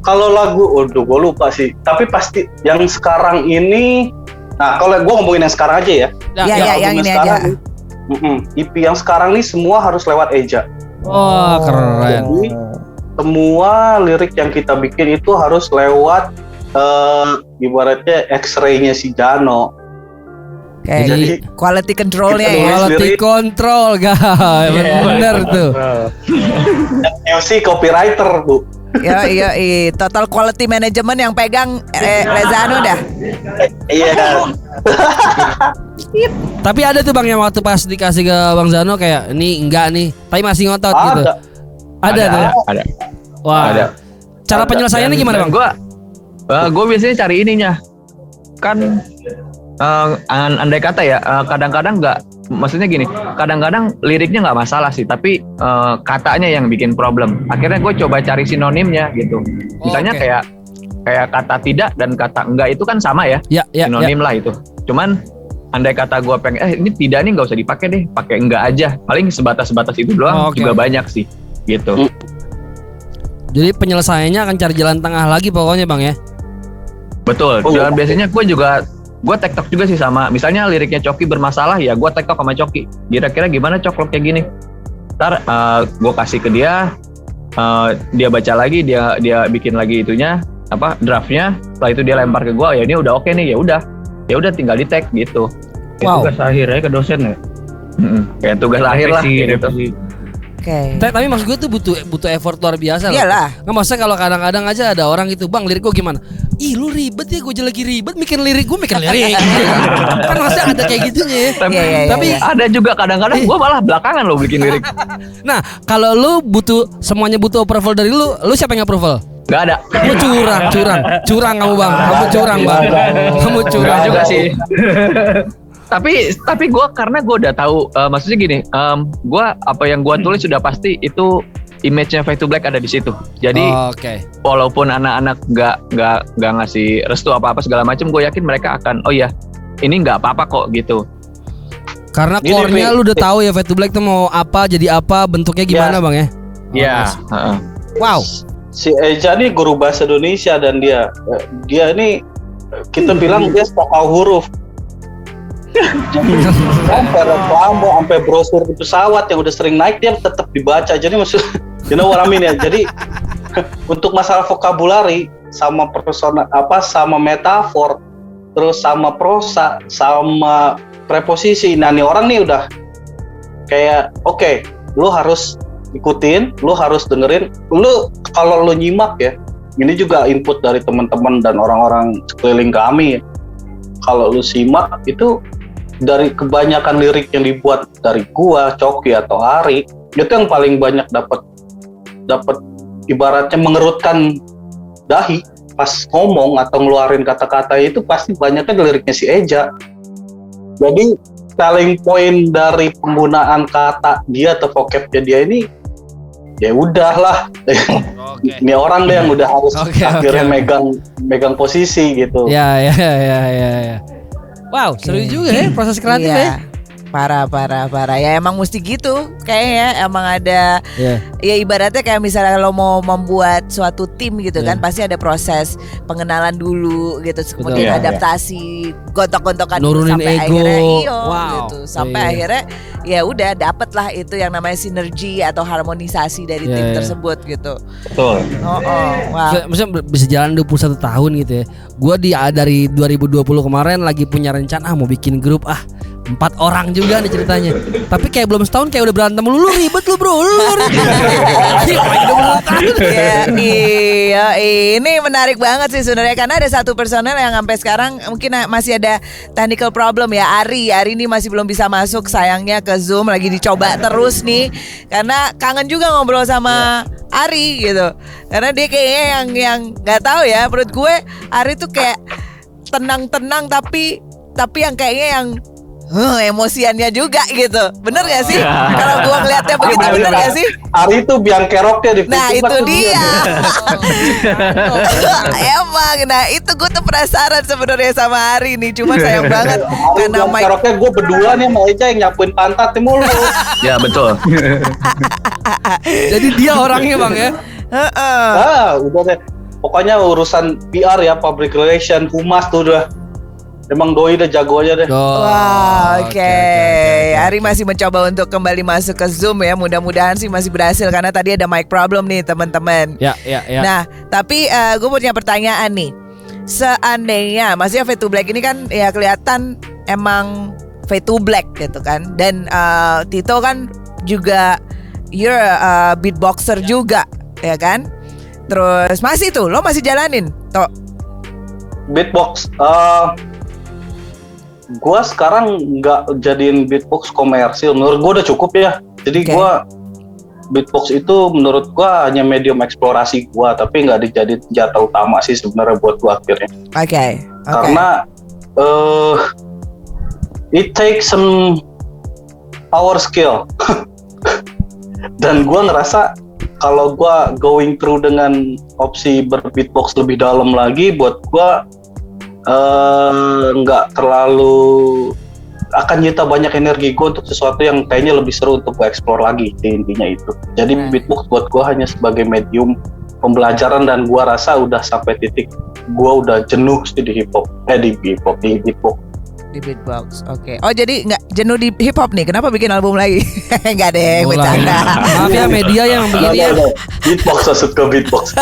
kalau lagu, waduh, gue lupa sih. Tapi pasti yang sekarang ini, nah kalau gue ngomongin yang sekarang aja ya. Ya, ya. ya, yang ini sekarang aja. nih, mm-mm, EP yang sekarang nih semua harus lewat Eja. Oh keren. Jadi semua lirik yang kita bikin itu harus lewat eh ibaratnya X-ray-nya si Jano. Oke, Jadi- quality controlnya ya. Quality control guys. Bener tuh. MC copywriter bu. Yo, yo, i. total quality management yang pegang eh, Lezano dah. Iya. Tapi ada tuh bang yang waktu pas dikasih ke bang Zano kayak ini enggak nih. Tapi masih ngotot gitu. Ada. Ada, tuh. ada Wah. ada Cara Ada. penyelesaiannya gimana bang? Gue gue biasanya cari ininya kan eh, an- andai kata ya eh, kadang-kadang nggak maksudnya gini kadang-kadang liriknya nggak masalah sih tapi eh, katanya yang bikin problem akhirnya gue coba cari sinonimnya gitu misalnya Oke. kayak kayak kata tidak dan kata enggak itu kan sama ya Ya, ya, ya. sinonim lah itu cuman andai kata gue pengen eh ini tidak nih nggak usah dipakai deh pakai enggak aja paling sebatas sebatas itu doang Oke, juga oke. banyak sih gitu Hmm. Jadi penyelesaiannya akan cari jalan tengah lagi pokoknya bang ya. Betul. Oh, Dan biasanya gue juga gue tektok juga sih sama. Misalnya liriknya Coki bermasalah ya gue tektok sama Coki. Kira-kira gimana Cok lo kayak gini? Ntar gue kasih ke dia. eh, dia baca lagi dia dia bikin lagi itunya apa draftnya setelah itu dia lempar ke gua ya ini udah oke nih ya udah ya udah tinggal di tag gitu Itu Wow. tugas akhirnya ke dosen ya. Mm-mm. kayak tugas akhir lah gitu. Oke. Ta- Tapi maksud gue tuh butuh butuh effort luar biasa loh. Iyalah. Nggak maksudnya kalau kadang-kadang aja ada orang gitu, bang lirik gue gimana? Ih lu ribet ya, gue aja lagi ribet mikir lirik, gue mikir lirik. kan maksudnya ada kayak gitunya. Ya. tapi, Iya, iya, iya, tapi iya. ada juga kadang-kadang gua malah belakangan loh bikin lirik. Nah kalau lu butuh semuanya butuh approval dari lu, lu siapa yang approval? nggak ada. Lu curang, curang, curang kamu bang, kamu curang bang, kamu curang. Juga sih. tapi tapi gue karena gue udah tahu eh, maksudnya gini, em, gue apa yang gue tulis sudah pasti itu image-nya Fade to Black ada di situ. Jadi Oke. walaupun anak-anak nggak nggak nggak ngasih restu apa apa segala macam, gue yakin mereka akan oh ya ini nggak apa-apa kok gitu. Karena Gini, core-nya lu udah tahu ya Fade to Black tuh mau apa, jadi apa, bentuknya gimana bang ya? Iya. heeh. Wow. si Eja nih guru bahasa Indonesia dan dia eh, dia ini kita bilang dia stokal huruf sampai reklame sampai brosur di pesawat yang udah sering naik dia tetap dibaca jadi maksud you know what I mean ya jadi untuk masalah vokabulari sama persona apa sama metafor terus sama prosa sama preposisi nah nih orang nih udah kayak oke lu harus ikutin, lu harus dengerin. Lu kalau lu nyimak ya, ini juga input dari teman-teman dan orang-orang sekeliling kami. ya. Kalau lu simak itu dari kebanyakan lirik yang dibuat dari gua, Coki atau Ari, itu yang paling banyak dapat dapat ibaratnya mengerutkan dahi pas ngomong atau ngeluarin kata-kata itu pasti banyaknya di liriknya si Eja. Jadi selling point dari penggunaan kata dia atau vocabnya dia ini ya udahlah Oke. ini orang deh yang udah harus Oke, akhirnya oke. megang megang posisi gitu Ya ya ya ya ya. Wow, seru juga ya proses kreatif ya. Iya. Parah, parah, parah. Ya emang mesti gitu. Kayaknya emang ada Ya. ya ibaratnya kayak misalnya lo mau membuat suatu tim gitu kan Iya. pasti ada proses pengenalan dulu gitu kemudian Iya, adaptasi gontok-gontokan Nurunin sampai ego. akhirnya iyo Wow. gitu sampai Iya. akhirnya ya udah dapet lah itu yang namanya sinergi atau harmonisasi dari Iya, tim iya. tersebut gitu Betul. oh, oh wah Maksudnya- bisa jalan 21 tahun gitu ya. Gua di dari 2020 kemarin lagi punya rencana ah, mau bikin grup ah empat orang juga nih ceritanya. Tapi kayak belum setahun kayak udah berantem lu, lu ribet lu bro, lu ribet. Lagi 21 tahun. Iya, ini menarik banget sih sebenarnya karena ada satu personel yang sampai sekarang mungkin masih ada technical problem ya Ari. Ari ini masih belum bisa masuk sayangnya ke Zoom lagi dicoba terus nih karena kangen juga ngobrol sama Ari gitu. Karena dia kayaknya yang yang nggak tahu ya menurut gue Ari tuh kayak tenang-tenang tapi tapi yang kayaknya yang huh, emosiannya juga gitu. Bener gak sih? Kalau gue ngeliatnya begitu bener gak sih? Ari itu biang keroknya di Nah itu dia Emang Nah itu gue tuh penasaran sebenarnya sama Ari nih Cuma sayang banget Karena biang Mike keroknya gue berdua nih sama Eja yang nyapuin pantatnya mulu Ya betul. Jadi dia orangnya bang ya. Heeh. ah udah deh pokoknya urusan PR ya public relation humas tuh udah emang doi udah jago aja deh Oh, Wah, oke. Ari masih mencoba untuk kembali masuk ke Zoom ya. Mudah-mudahan sih masih berhasil karena tadi ada mic problem nih teman-teman. Ya ya ya. Nah, tapi gue punya pertanyaan nih. Seandainya, maksudnya Fade to Black ini kan ya kelihatan emang Fade to Black gitu kan. Dan eh, Tito kan juga you're a beatboxer juga, ya kan? Terus masih tuh, lo masih jalanin, toh? beatbox eh gua sekarang nggak jadiin beatbox komersil menurut gua udah cukup ya jadi Oke. gua beatbox itu menurut gua hanya medium eksplorasi gua tapi nggak dijadiin senjata utama sih sebenarnya buat gua akhirnya Oke, oke. karena eh it takes some power skill dan gua ngerasa kalau gua going through dengan opsi berbeatbox lebih dalam lagi buat gua eh, nggak terlalu akan nyita banyak energi gue untuk sesuatu yang kayaknya lebih seru untuk gue explore lagi intinya itu jadi Hmm. beatbox buat gue hanya sebagai medium pembelajaran dan gue rasa udah sampai titik gue udah jenuh sih di hip hop eh di hip hop di beatbox Di beatbox. Oke. Oh jadi nggak jenuh di hip hop nih? Kenapa bikin album lagi? Enggak deh, Mulai. bercanda. Maaf ya media yang begini ya. Beatbox masuk ke beatbox.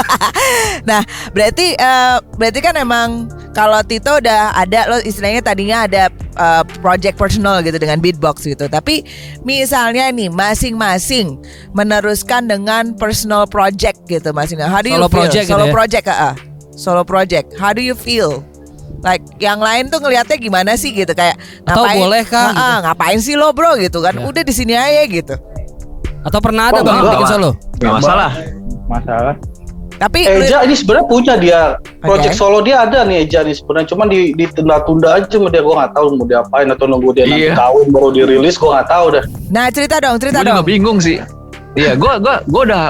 Nah, berarti eh, berarti kan emang kalau Tito udah ada lo istilahnya tadinya ada eh, project personal gitu dengan beatbox gitu. Tapi misalnya nih masing-masing meneruskan dengan personal project gitu masing How do you Solo feel? project gitu Solo ya? project, ah. Solo project. How do you feel? Like yang lain tuh ngelihatnya gimana sih gitu kayak Atau boleh kah Ah, gitu? ah, ngapain sih lo bro gitu kan? Ya. Udah di sini aja gitu. Atau pernah ada Oh, bang bikin solo? Gak masalah. masalah Tapi Eja ini sebenarnya punya dia project Oke. solo dia ada nih Eja nih sebenarnya cuman di ditunda-tunda aja sama dia gue nggak tahu mau diapain atau nunggu dia nanti Iya. kawin baru dirilis gue nggak tahu dah. nah cerita dong, cerita Gue juga dong. bingung sih. Iya, gue gua gua udah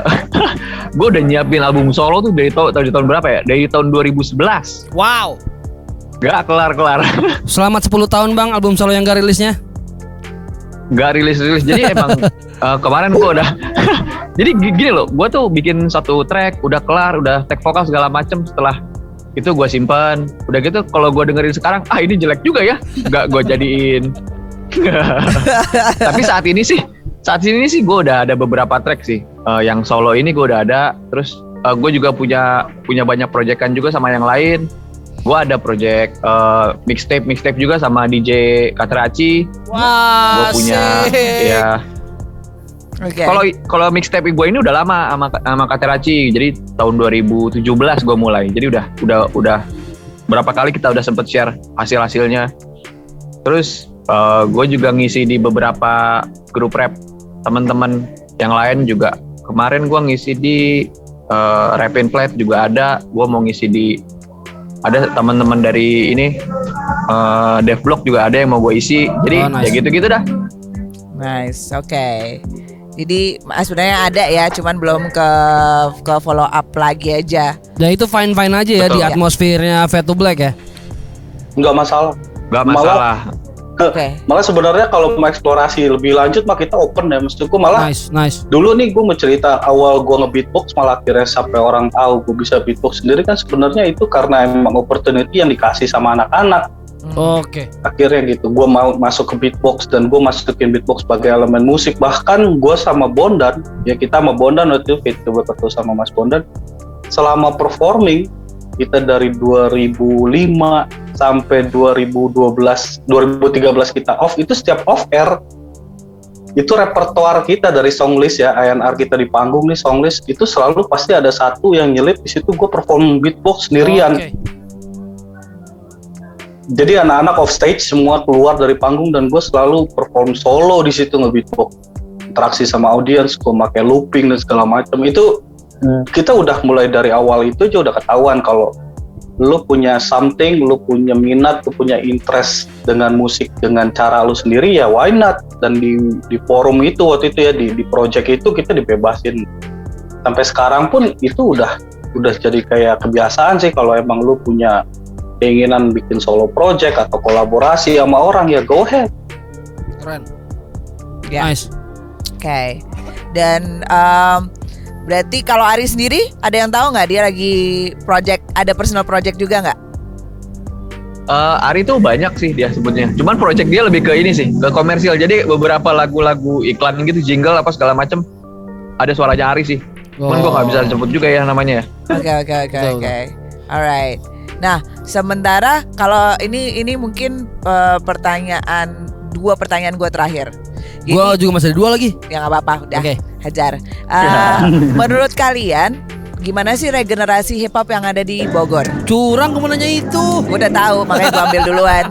gue udah nyiapin album solo tuh dari tahun dari tahun berapa ya? Dari tahun 2011. Wow. Gak kelar-kelar. Selamat 10 tahun bang album solo yang gak rilisnya. Gak rilis-rilis. Jadi emang eh, kemarin gue udah Jadi gi- gini loh, gue tuh bikin satu track, udah kelar, udah tag vokal segala macem setelah itu gue simpan. Udah gitu kalau gue dengerin sekarang, ah ini jelek juga ya, gak gue jadiin. Tapi saat ini sih, saat ini sih gue udah ada beberapa track sih. Eh, yang solo ini gue udah ada. Terus gue juga punya punya banyak proyekan juga sama yang lain. Gue ada project eh, mixtape mixtape juga sama DJ Katraci. Gue Wah, punya ya Oke. kalau kalau mixtape gue ini udah lama sama sama Kateraci. Jadi tahun 2017 gue mulai. Jadi udah udah udah berapa kali kita udah sempet share hasil hasilnya. Terus gue juga ngisi di beberapa grup rap teman-teman yang lain juga. Kemarin gue ngisi di uh, Rap in Flat juga ada. Gue mau ngisi di ada teman-teman dari ini uh, Devblog juga ada yang mau gue isi. Jadi Oh, nice. ya gitu-gitu dah. Nice, oke. Jadi ah, sebenarnya ada ya, cuman belum ke ke follow up lagi aja. Dan itu fine fine aja ya Betul. di atmosfernya Fat to Black ya. Nggak masalah. Gak Malah- Oke. Malah sebenarnya kalau mau eksplorasi lebih lanjut mah kita open ya. Maksudku malah Nice nice. dulu nih gue mau cerita awal gue nge-beatbox malah akhirnya sampai orang tahu gue bisa beatbox sendiri kan sebenarnya itu karena emang opportunity yang dikasih sama anak-anak Oke. akhirnya gitu gue mau masuk ke beatbox dan gue masukin beatbox sebagai elemen musik bahkan gue sama Bondan ya kita sama Bondan waktu itu coba ketemu sama Mas Bondan selama performing kita dari 2005 sampai 2012 2013 kita off itu setiap off air itu repertoar kita dari song list ya ANR kita di panggung nih song list itu selalu pasti ada satu yang nyelip di situ gue perform beatbox sendirian. Oke. jadi anak-anak off stage semua keluar dari panggung dan gue selalu perform solo di situ nge-beatbox. Interaksi sama audiens gue pakai looping dan segala macam. Itu kita udah mulai dari awal itu aja udah ketahuan kalau lu punya something, lu punya minat, lu punya interest dengan musik dengan cara lu sendiri ya why not dan di di forum itu waktu itu ya di di project itu kita dibebasin sampai sekarang pun itu udah udah jadi kayak kebiasaan sih kalau emang lu punya keinginan bikin solo project atau kolaborasi sama orang ya go ahead Keren. Ya. Nice. Oke. Dan em, berarti kalau Ari sendiri ada yang tahu nggak dia lagi project ada personal project juga nggak? Eh, Ari tuh banyak sih dia sebutnya. Cuman project dia lebih ke ini sih, ke komersial. Jadi beberapa lagu-lagu iklan gitu, jingle apa segala macem ada suaranya Ari sih. Cuman gua nggak bisa sebut juga ya namanya ya. Oke oke oke oke. Alright. Nah sementara kalau ini ini mungkin eh, pertanyaan dua pertanyaan gue terakhir. Gua juga masih ada dua lagi. ya nggak apa-apa udah Oke. Hajar. Eh, menurut kalian gimana sih regenerasi hip hop yang ada di Bogor? Curang kamu nanya itu. Gue udah tahu makanya gue ambil duluan.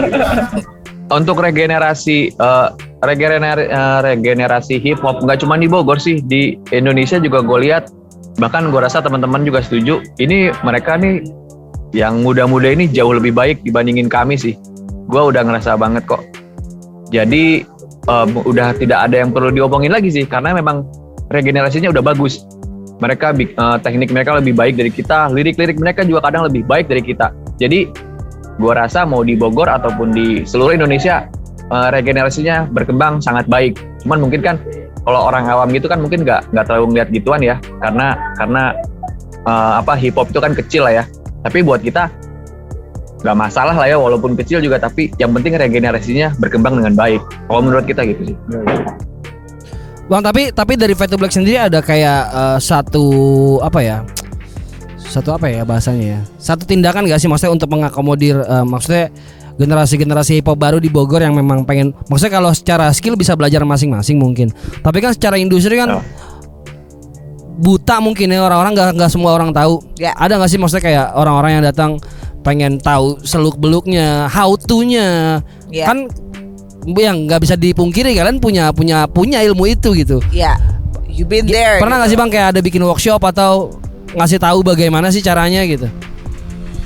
Untuk regenerasi eh, regener- eh, regenerasi hip hop nggak cuma di Bogor sih, di Indonesia juga gue lihat bahkan gue rasa teman-teman juga setuju. Ini mereka nih yang muda-muda ini jauh lebih baik dibandingin kami sih. Gue udah ngerasa banget kok. Jadi eh, udah tidak ada yang perlu diomongin lagi sih karena memang regenerasinya udah bagus. Mereka eh, teknik mereka lebih baik dari kita, lirik-lirik mereka juga kadang lebih baik dari kita. Jadi gue rasa mau di Bogor ataupun di seluruh Indonesia eh, regenerasinya berkembang sangat baik. Cuman mungkin kan kalau orang awam gitu kan mungkin nggak nggak terlalu ngeliat gituan ya karena karena eh, apa hip hop itu kan kecil lah ya. Tapi buat kita nggak masalah lah ya walaupun kecil juga tapi yang penting regenerasinya berkembang dengan baik kalau menurut kita gitu sih Bang tapi tapi dari Fade to Black sendiri ada kayak eh, satu apa ya? Satu apa ya bahasanya ya? Satu tindakan gak sih maksudnya untuk mengakomodir eh, maksudnya generasi-generasi hip hop baru di Bogor yang memang pengen maksudnya kalau secara skill bisa belajar masing-masing mungkin. Tapi kan secara industri kan Oh. buta mungkin ya orang-orang nggak nggak semua orang tahu. Ya. Ada nggak sih maksudnya kayak orang-orang yang datang pengen tahu seluk beluknya, how to-nya. Ya. Kan yang nggak bisa dipungkiri kalian punya punya punya ilmu itu gitu. Ya, you been there. Pernah nggak gitu. sih bang kayak ada bikin workshop atau ngasih tahu bagaimana sih caranya gitu?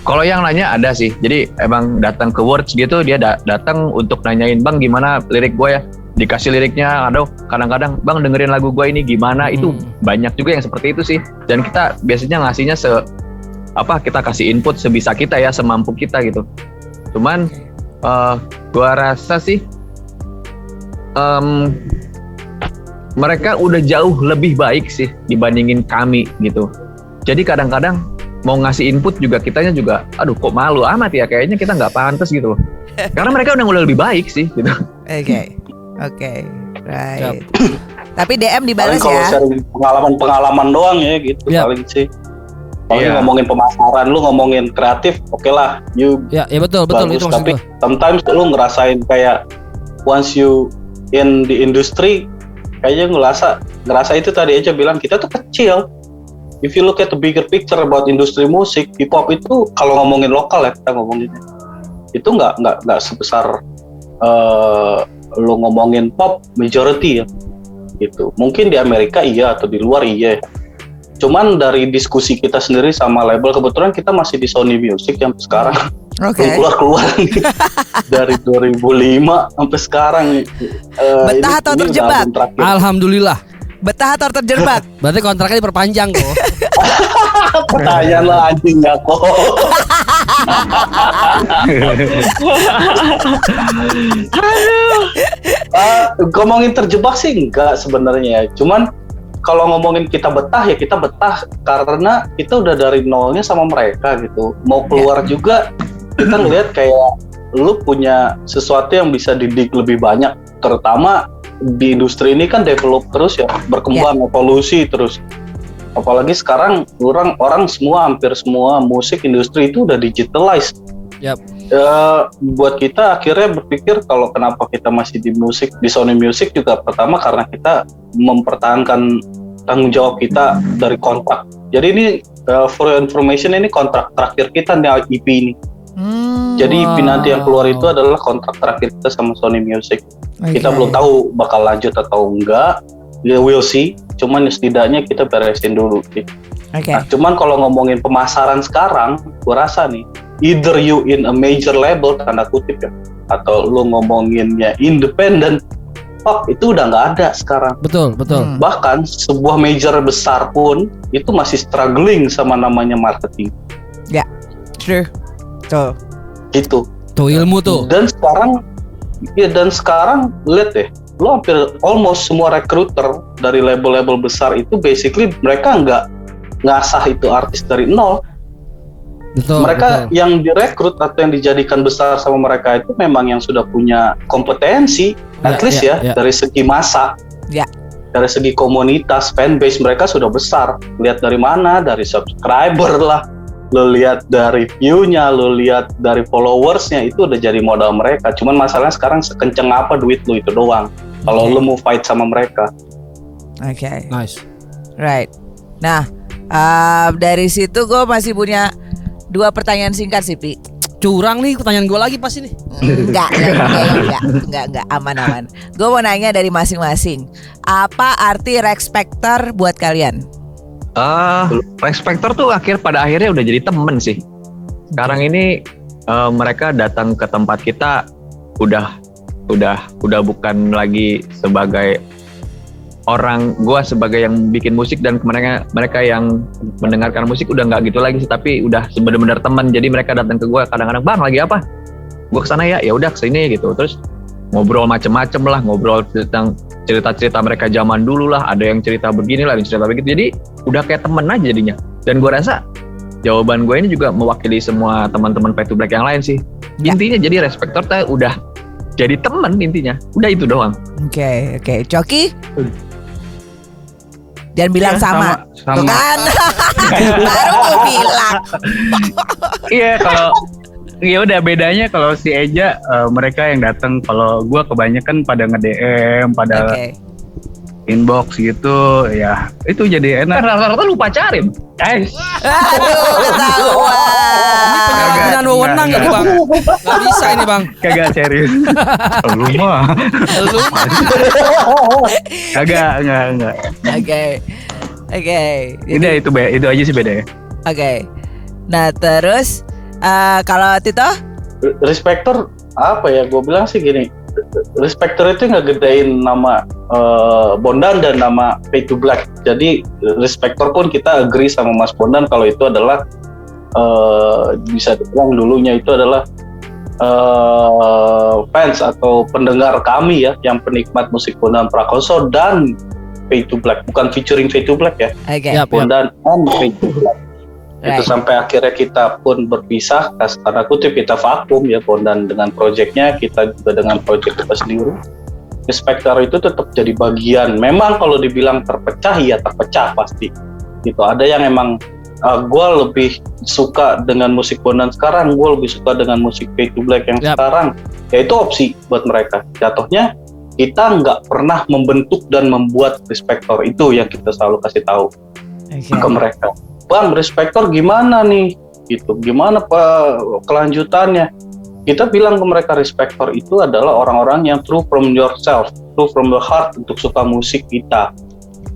Kalau yang nanya ada sih. Jadi emang datang ke Words gitu dia da- datang untuk nanyain bang gimana lirik gue ya. Dikasih liriknya, aduh kadang-kadang bang dengerin lagu gue ini gimana itu Hmm. banyak juga yang seperti itu sih. Dan kita biasanya ngasihnya se apa kita kasih input sebisa kita ya semampu kita gitu. Cuman eh gua rasa sih em, mereka udah jauh lebih baik sih dibandingin kami gitu. Jadi kadang-kadang mau ngasih input juga kitanya juga, aduh kok malu amat ya kayaknya kita nggak pantas gitu loh. Karena mereka udah mulai lebih baik sih gitu. Oke, oke, right. Tapi DM dibalas kalau ya. sharing pengalaman-pengalaman doang ya gitu Ya. paling sih. Paling Iya. ngomongin pemasaran, lu ngomongin kreatif, oke lah, you Ya, ya betul betul bagus. itu maksud Tapi gua. sometimes lu ngerasain kayak once you in the industry, kayaknya ngerasa ngerasa itu tadi aja bilang kita tuh kecil. If you look at the bigger picture about industri musik, hip hop itu kalau ngomongin lokal ya kita ngomongin itu nggak nggak nggak sebesar eh lu ngomongin pop majority ya gitu. Mungkin di Amerika iya atau di luar iya. Cuman dari diskusi kita sendiri sama label kebetulan kita masih di Sony Music yang sekarang Oke. keluar keluar dari 2005 sampai sekarang. Eh, Betah atau terjebak? Alhamdulillah. Betah atau terjebak? Berarti kontraknya diperpanjang kok. Pertanyaan lo anjing nggak kok. Ah, ngomongin terjebak sih enggak sebenarnya. Cuman kalau ngomongin kita betah ya kita betah karena kita udah dari nolnya sama mereka gitu. Mau keluar juga kita ngelihat kayak lu punya sesuatu yang bisa didik lebih banyak terutama di industri ini kan develop terus ya berkembang evolusi terus apalagi sekarang orang orang semua hampir semua musik industri itu udah digitalized Yap. Eh, buat kita akhirnya berpikir kalau kenapa kita masih di musik di Sony Music juga pertama karena kita mempertahankan tanggung jawab kita dari kontrak jadi ini eh, for your information ini kontrak terakhir kita nih EP ini Hmm, jadi EP nanti yang keluar Wow. itu adalah kontrak terakhir kita sama Sony Music kita oke. belum tahu bakal lanjut atau enggak ya we'll see cuman setidaknya kita beresin dulu gitu. Oke. Nah, cuman kalau ngomongin pemasaran sekarang, gua rasa nih, either you in a major label tanda kutip ya, atau lu ngomonginnya independent, pop itu udah nggak ada sekarang. Betul, betul. Hmm. Bahkan sebuah major besar pun itu masih struggling sama namanya marketing, True. Tuh. gitu. Tuh ilmu tuh. Dan sekarang, ya dan sekarang lihat deh, lo hampir almost semua recruiter dari label-label besar itu basically mereka nggak ngasah itu artis dari nol. Betul. mereka betul. yang direkrut atau yang dijadikan besar sama mereka itu memang yang sudah punya kompetensi at Ya, least ya, ya, ya. dari segi masa Ya. dari segi komunitas fanbase mereka sudah besar lihat dari mana dari subscriber lah lo lihat dari view-nya lo lihat dari followersnya itu udah jadi modal mereka cuman masalahnya sekarang sekenceng apa duit lo itu doang kalau Oke. lo mau fight sama mereka Oke. Nice. Right. Nah, uh, dari situ gue masih punya dua pertanyaan singkat sih, Pi. Curang nih pertanyaan gue lagi pas ini. Enggak, enggak, enggak, enggak, enggak, aman, aman. Gue mau nanya dari masing-masing. Apa arti respecter buat kalian? Ah, Respector tuh akhir pada akhirnya udah jadi temen sih. Sekarang ini eh, mereka datang ke tempat kita udah udah udah bukan lagi sebagai orang gua sebagai yang bikin musik dan mereka mereka yang mendengarkan musik udah nggak gitu lagi sih tapi udah bener-bener teman jadi mereka datang ke gua kadang-kadang bang lagi apa gua ke sana ya ya udah ke sini gitu terus ngobrol macem-macem lah ngobrol tentang cerita-cerita mereka zaman dulu lah ada yang cerita begini lah ada yang cerita begitu jadi udah kayak temen aja jadinya dan gua rasa jawaban gue ini juga mewakili semua teman-teman Pay to Black yang lain sih. Ya. Intinya jadi respektor tuh udah jadi temen intinya. Udah itu doang. Oke, oke. Coki? Jangan bilang Iya, sama. sama, Tuh sama. kan? Baru mau bilang. Iya kalau ya udah bedanya kalau si Eja eh, mereka yang datang kalau gua kebanyakan pada nge-DM pada Oke. inbox gitu ya itu jadi enak rata-rata lu pacarin. Guys. Aduh, ketahuan. Penyalahgunaan wewenang ini bang. Gak bisa ini bang. kagak serius lu mah Lu kagak enggak enggak Oke. Oke. Udah itu be- itu aja sih beda ya Oke. Nah, terus eh, kalau Tito? Respektor apa ya? Gue bilang sih gini, Respektor itu nggak gedein nama eh, Bondan dan nama Pay to Black. Jadi Respektor pun kita agree sama Mas Bondan kalau itu adalah eh, bisa dibilang dulunya itu adalah eh, fans atau pendengar kami ya, yang penikmat musik Bondan Prakoso dan Pay to Black, bukan featuring Pay to Black ya. Oke. Yap, yap. Bondan dan Pay to Black. Itu Right. sampai akhirnya kita pun berpisah karena kutip kita vakum ya Bondan dengan proyeknya kita juga dengan proyek kita sendiri. Spectre itu tetap jadi bagian. Memang kalau dibilang terpecah ya terpecah pasti. Gitu. Ada yang emang gue lebih suka dengan musik Bondan sekarang, gue lebih suka dengan musik Pay to Black yang Yap. sekarang. Ya itu opsi buat mereka. Jatuhnya kita nggak pernah membentuk dan membuat Respector itu yang kita selalu kasih tahu Oke. ke mereka. Bang, respektor gimana nih? Gitu. Gimana Pak kelanjutannya? Kita bilang ke mereka respektor itu adalah orang-orang yang true from yourself, true from the heart untuk suka musik kita.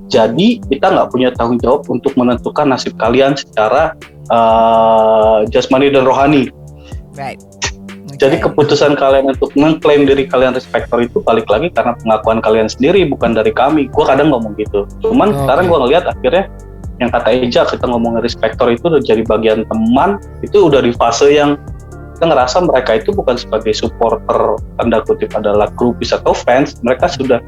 Jadi kita nggak punya tanggung jawab untuk menentukan nasib kalian secara uh, jasmani dan rohani. Right. Jadi keputusan kalian untuk mengklaim diri kalian respektor itu balik lagi karena pengakuan kalian sendiri bukan dari kami. Gua kadang ngomong gitu. Cuman Oke. sekarang gua ngelihat akhirnya yang kata Eja kita ngomongin respektor itu udah jadi bagian teman itu udah di fase yang kita ngerasa mereka itu bukan sebagai supporter tanda kutip adalah grupis atau fans mereka sudah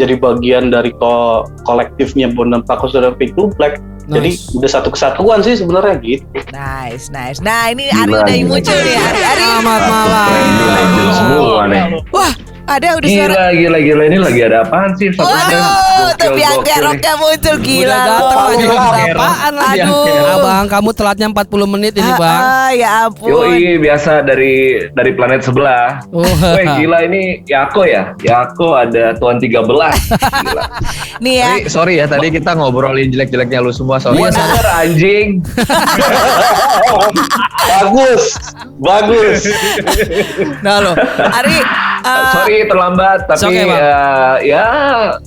jadi bagian dari ko kolektifnya Bondan Prakoso dan Pink Black jadi Nice. udah satu kesatuan sih sebenarnya gitu Nice, nice. Nah, ini Ari udah muncul nih. Ari, Ari. Selamat malam. Legend semua nih. Wah, ada udah suara. Gila, gila, gila. Ini lagi ada apaan sih? Waduh, tuh Gokil, biang gokil nih. keroknya muncul gila. Udah datang lagi Aduh. apaan lagi? Aduh. Abang kamu telatnya 40 menit ini Ah, bang. ah, ya ampun. Yoi, biasa dari dari planet sebelah. Wah. Weh, gila ini Yako ya? Yako ada Tuan 13. Gila. Nih ya. Tapi sorry ya tadi kita ngobrolin jelek-jeleknya lu semua sorry. Gua denger anjing. bagus bagus Nah lo, Ari. Eh, Sorry terlambat, tapi okay, Bang. ya, ya,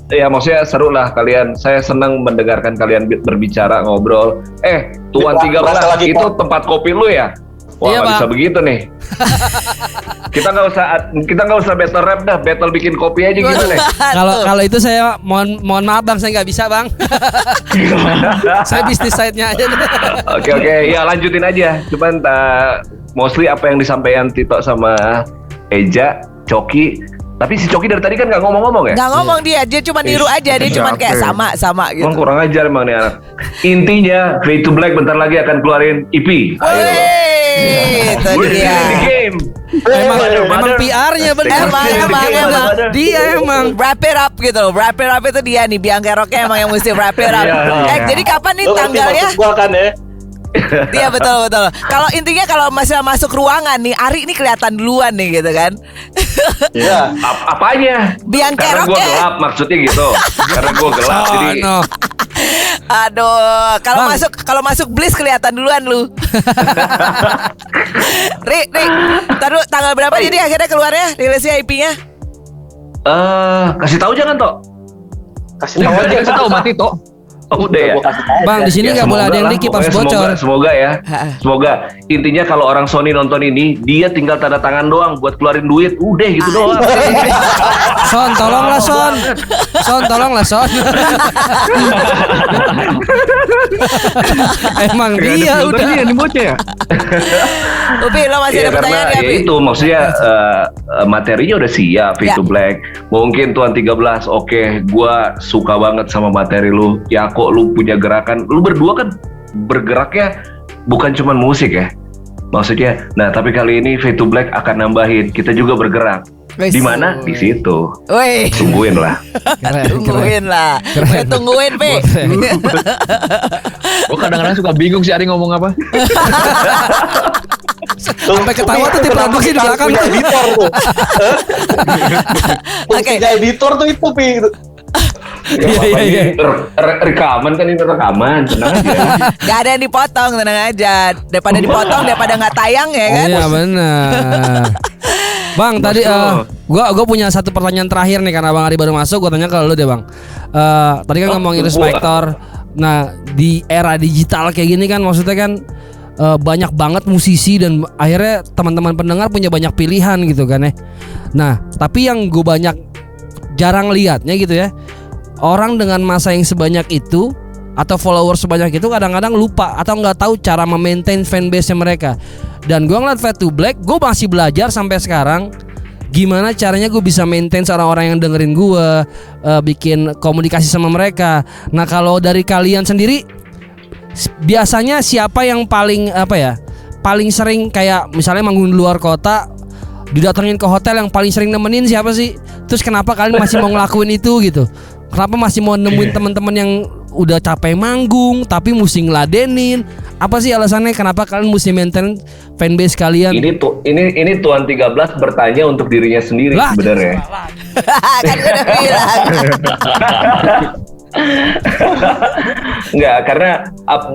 ya maksudnya seru lah kalian. Saya senang mendengarkan kalian bi- berbicara ngobrol. Eh, Tuan Berasa 13 lagi, itu Pak. tempat kopi lu ya? Wah, Iya, bisa begitu nih. kita nggak usah kita nggak usah battle rap dah, battle bikin kopi aja gitu deh. Kalau kalau itu saya mohon mohon maaf bang, saya nggak bisa bang. saya bisnis side-nya aja. Oke oke, ya lanjutin aja. Cuman uh, mostly apa yang disampaikan Tito sama Eja, Coki. Tapi si Coki dari tadi kan nggak ngomong-ngomong ya? Nggak ngomong dia, dia cuma niru aja, dia cuma kayak Oke. sama sama gitu. Emang kurang ajar emang nih anak. Intinya, Fade to Black bentar lagi akan keluarin EP. Ayo. Wih, itu dia. game. emang emang. PR-nya benar. Emang, emang, emang. Dia emang. Wrap it up gitu loh. Wrap it up itu dia nih biang keroknya emang yang mesti wrap it up. Iya, eh, iya. jadi kapan nih tanggalnya? maksud gua kan ya Iya betul betul. Kalau intinya kalau masih masuk ruangan nih, Ari ini kelihatan duluan nih gitu kan. Iya. Ap- apanya? Biang Karena gue gelap maksudnya gitu. Karena gue gelap Oh, jadi no. Aduh, kalau Bang. masuk kalau masuk Bliss kelihatan duluan lu. Ri, Ri, taruh tanggal berapa jadi akhirnya keluarnya rilisnya IP-nya? eh kasih tahu jangan toh. kasih tahu aja Kasih tahu Mati Tok. Oh, udah ya. Bang di sini Ya, nggak boleh ada yang lah, dikit pas pokoknya bocor. Semoga, semoga ya. Semoga intinya kalau orang Sony nonton ini dia tinggal tanda tangan doang buat keluarin duit. Udah gitu doang. Son, tolonglah Son. Son, tolonglah Son. Emang dia udah. Filternya yang bocah ya Upi, lo masih Iya ada pertanyaan ya Pi? itu maksudnya eh, eh, materinya udah siap Ya. itu Black. Mungkin Tuan 13 oke gua suka banget sama materi lu. Ya kok lu punya gerakan. Lu berdua kan bergeraknya bukan cuman musik ya. Maksudnya, nah tapi kali ini V2 Black akan nambahin kita juga bergerak. Di mana? Di situ. Woi, Tungguin lah. Keren, keren. tungguin lah. Weh, tungguin, Pe. Gue kadang-kadang suka bingung sih Ari ngomong apa. Sampai ketawa tuh di produksi di belakang punya tuh. editor tuh. Oke. Editor tuh itu pi. Gak Iya, iya, iya. rekaman kan ini rekaman, tenang aja. Gak ada yang dipotong, tenang aja. Daripada dipotong, daripada nggak tayang ya kan? Iya benar. Bang, tadi eh, gua gua punya satu pertanyaan terakhir nih karena Bang Ari baru masuk, gua tanya ke lu deh, Bang. Eh, tadi kan Oh, ngomongin gua. Respektor. Nah, di era digital kayak gini kan maksudnya kan eh, banyak banget musisi dan akhirnya teman-teman pendengar punya banyak pilihan gitu kan ya. Nah, tapi yang gue banyak jarang lihatnya gitu ya. Orang dengan masa yang sebanyak itu atau followers sebanyak itu kadang-kadang lupa atau nggak tahu cara memaintain fanbase mereka. Dan gue ngeliat Fat to Black, gue masih belajar sampai sekarang gimana caranya gue bisa maintain seorang orang yang dengerin gue, eh, bikin komunikasi sama mereka. Nah kalau dari kalian sendiri, biasanya siapa yang paling apa ya, paling sering kayak misalnya manggung di luar kota, didatengin ke hotel yang paling sering nemenin siapa sih? Terus kenapa kalian masih mau ngelakuin itu gitu? Kenapa masih mau nemuin teman-teman yang udah capek manggung tapi mesti ngeladenin? Apa sih alasannya kenapa kalian mesti maintain fanbase kalian? Ini tuh ini ini Tuan 13 bertanya untuk dirinya sendiri Lah. sebenarnya. kan gue udah bilang. Enggak, karena ap-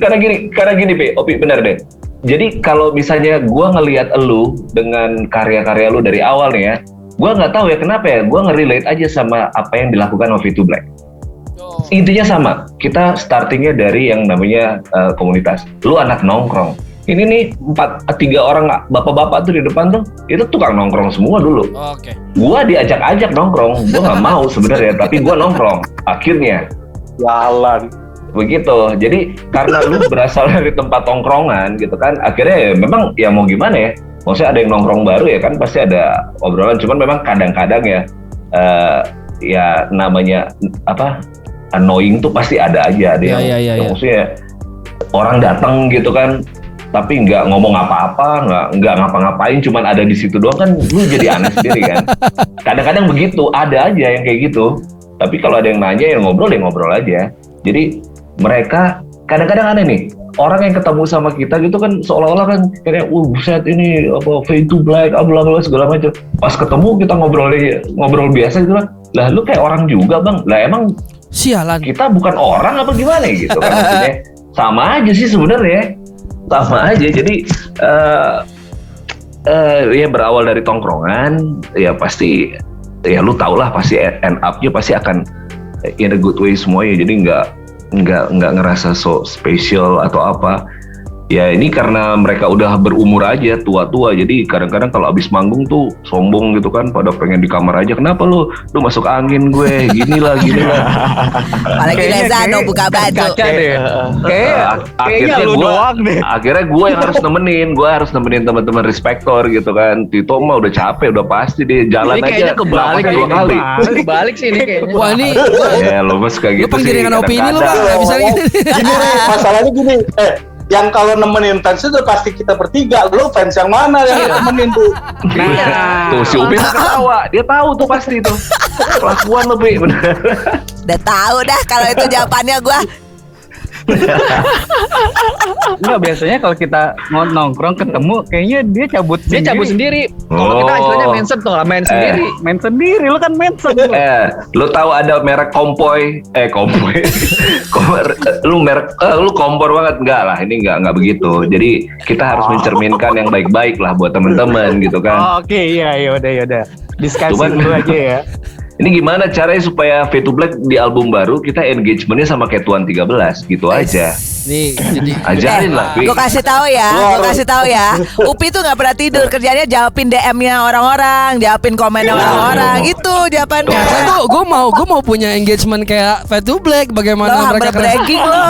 karena gini, karena gini, Pi. Opi benar deh. Jadi kalau misalnya gua ngelihat elu dengan karya-karya lu dari awal nih ya, gua nggak tahu ya kenapa ya, gua ngerelate aja sama apa yang dilakukan Ovi to Black. Intinya sama, kita startingnya dari yang namanya eh, komunitas. Lu anak nongkrong. Ini nih empat tiga orang bapak-bapak tuh di depan tuh, itu tukang nongkrong semua dulu Oke. gua diajak-ajak nongkrong gua nggak mau sebenarnya tapi gua nongkrong akhirnya Jalan. begitu jadi karena lu berasal dari tempat tongkrongan gitu kan akhirnya ya memang ya mau gimana ya maksudnya ada yang nongkrong baru ya kan pasti ada obrolan cuman memang kadang-kadang ya eh, ya namanya apa annoying tuh pasti ada aja. Ada Iya, yang, iya, iya, yang iya. maksudnya orang datang gitu kan tapi nggak ngomong apa-apa nggak nggak ngapa-ngapain cuman ada di situ doang kan lu jadi aneh sendiri kan. Kadang-kadang begitu ada aja yang kayak gitu. Tapi kalau ada yang nanya ya ngobrol ya ngobrol aja. Jadi mereka kadang-kadang aneh nih orang yang ketemu sama kita gitu kan seolah-olah kan kayak uh buset ini apa fade to black ah, bla bla segala macam. Pas ketemu kita ngobrol ngobrol biasa gitu kan. Lah lu kayak orang juga bang. Lah emang Sialan. kita bukan orang apa gimana ya gitu kan maksudnya? Sama aja sih sebenarnya. Sama aja. Jadi eh eh, ya berawal dari tongkrongan ya pasti ya lu tau lah pasti end up-nya pasti akan in a good way semuanya. Jadi nggak nggak nggak ngerasa so spesial atau apa ya ini karena mereka udah berumur aja tua-tua jadi kadang-kadang kalau abis manggung tuh sombong gitu kan pada pengen di kamar aja kenapa lu lu masuk angin gue gini lah gini lah Apalagi Lezano buka baju. Kaca deh. Kayak Ak- kayaknya lu gua- doang deh. akhirnya gue yang harus nemenin gue harus nemenin teman-teman respektor gitu kan Tito mah udah capek udah pasti dia jalan Ini aja kayaknya kebalik nafas dua kali Kebalik sih ini kayaknya. Wah ini ya lo mas kayak lu gitu sih penggiringan opini lu bang bisa. Gini masalahnya gini. Eh, yang kalau nemenin fans itu pasti kita bertiga. Lu fans yang mana yang nemenin tuh? Nah, tuh si Upi ketawa dia tahu tuh pasti tuh kelakuan lo Pi bener Udah tahu dah kalau itu jawabannya gua. Enggak biasanya kalau kita mau nongkrong ketemu kayaknya dia cabut Dia cabut sendiri. Kalau kita Oh. istilahnya mindset tuh lah, main sendiri. main sendiri lu kan mention lu. eh lu tahu ada merek kompoy eh kompoy Kom- lu merek eh, lu kompor banget enggak lah ini enggak enggak begitu jadi kita harus mencerminkan yang baik-baik lah buat temen-temen gitu kan Oh, Oke iya iya udah ya udah. Diskusi Cuman- dulu aja ya. Ini gimana caranya supaya V2 Black di album baru kita engagementnya sama kayak Tuan 13 gitu aja. Nih jadi Ajarin lah, Pi. Gue kasih tahu ya, gue kasih tahu ya. Upi tuh nggak pernah tidur, kerjanya jawabin DM-nya orang-orang, jawabin komennya orang-orang, gitu jawabannya. Gue gue mau gue mau punya engagement kayak Fat to Black bagaimana Lo mereka bragging lo.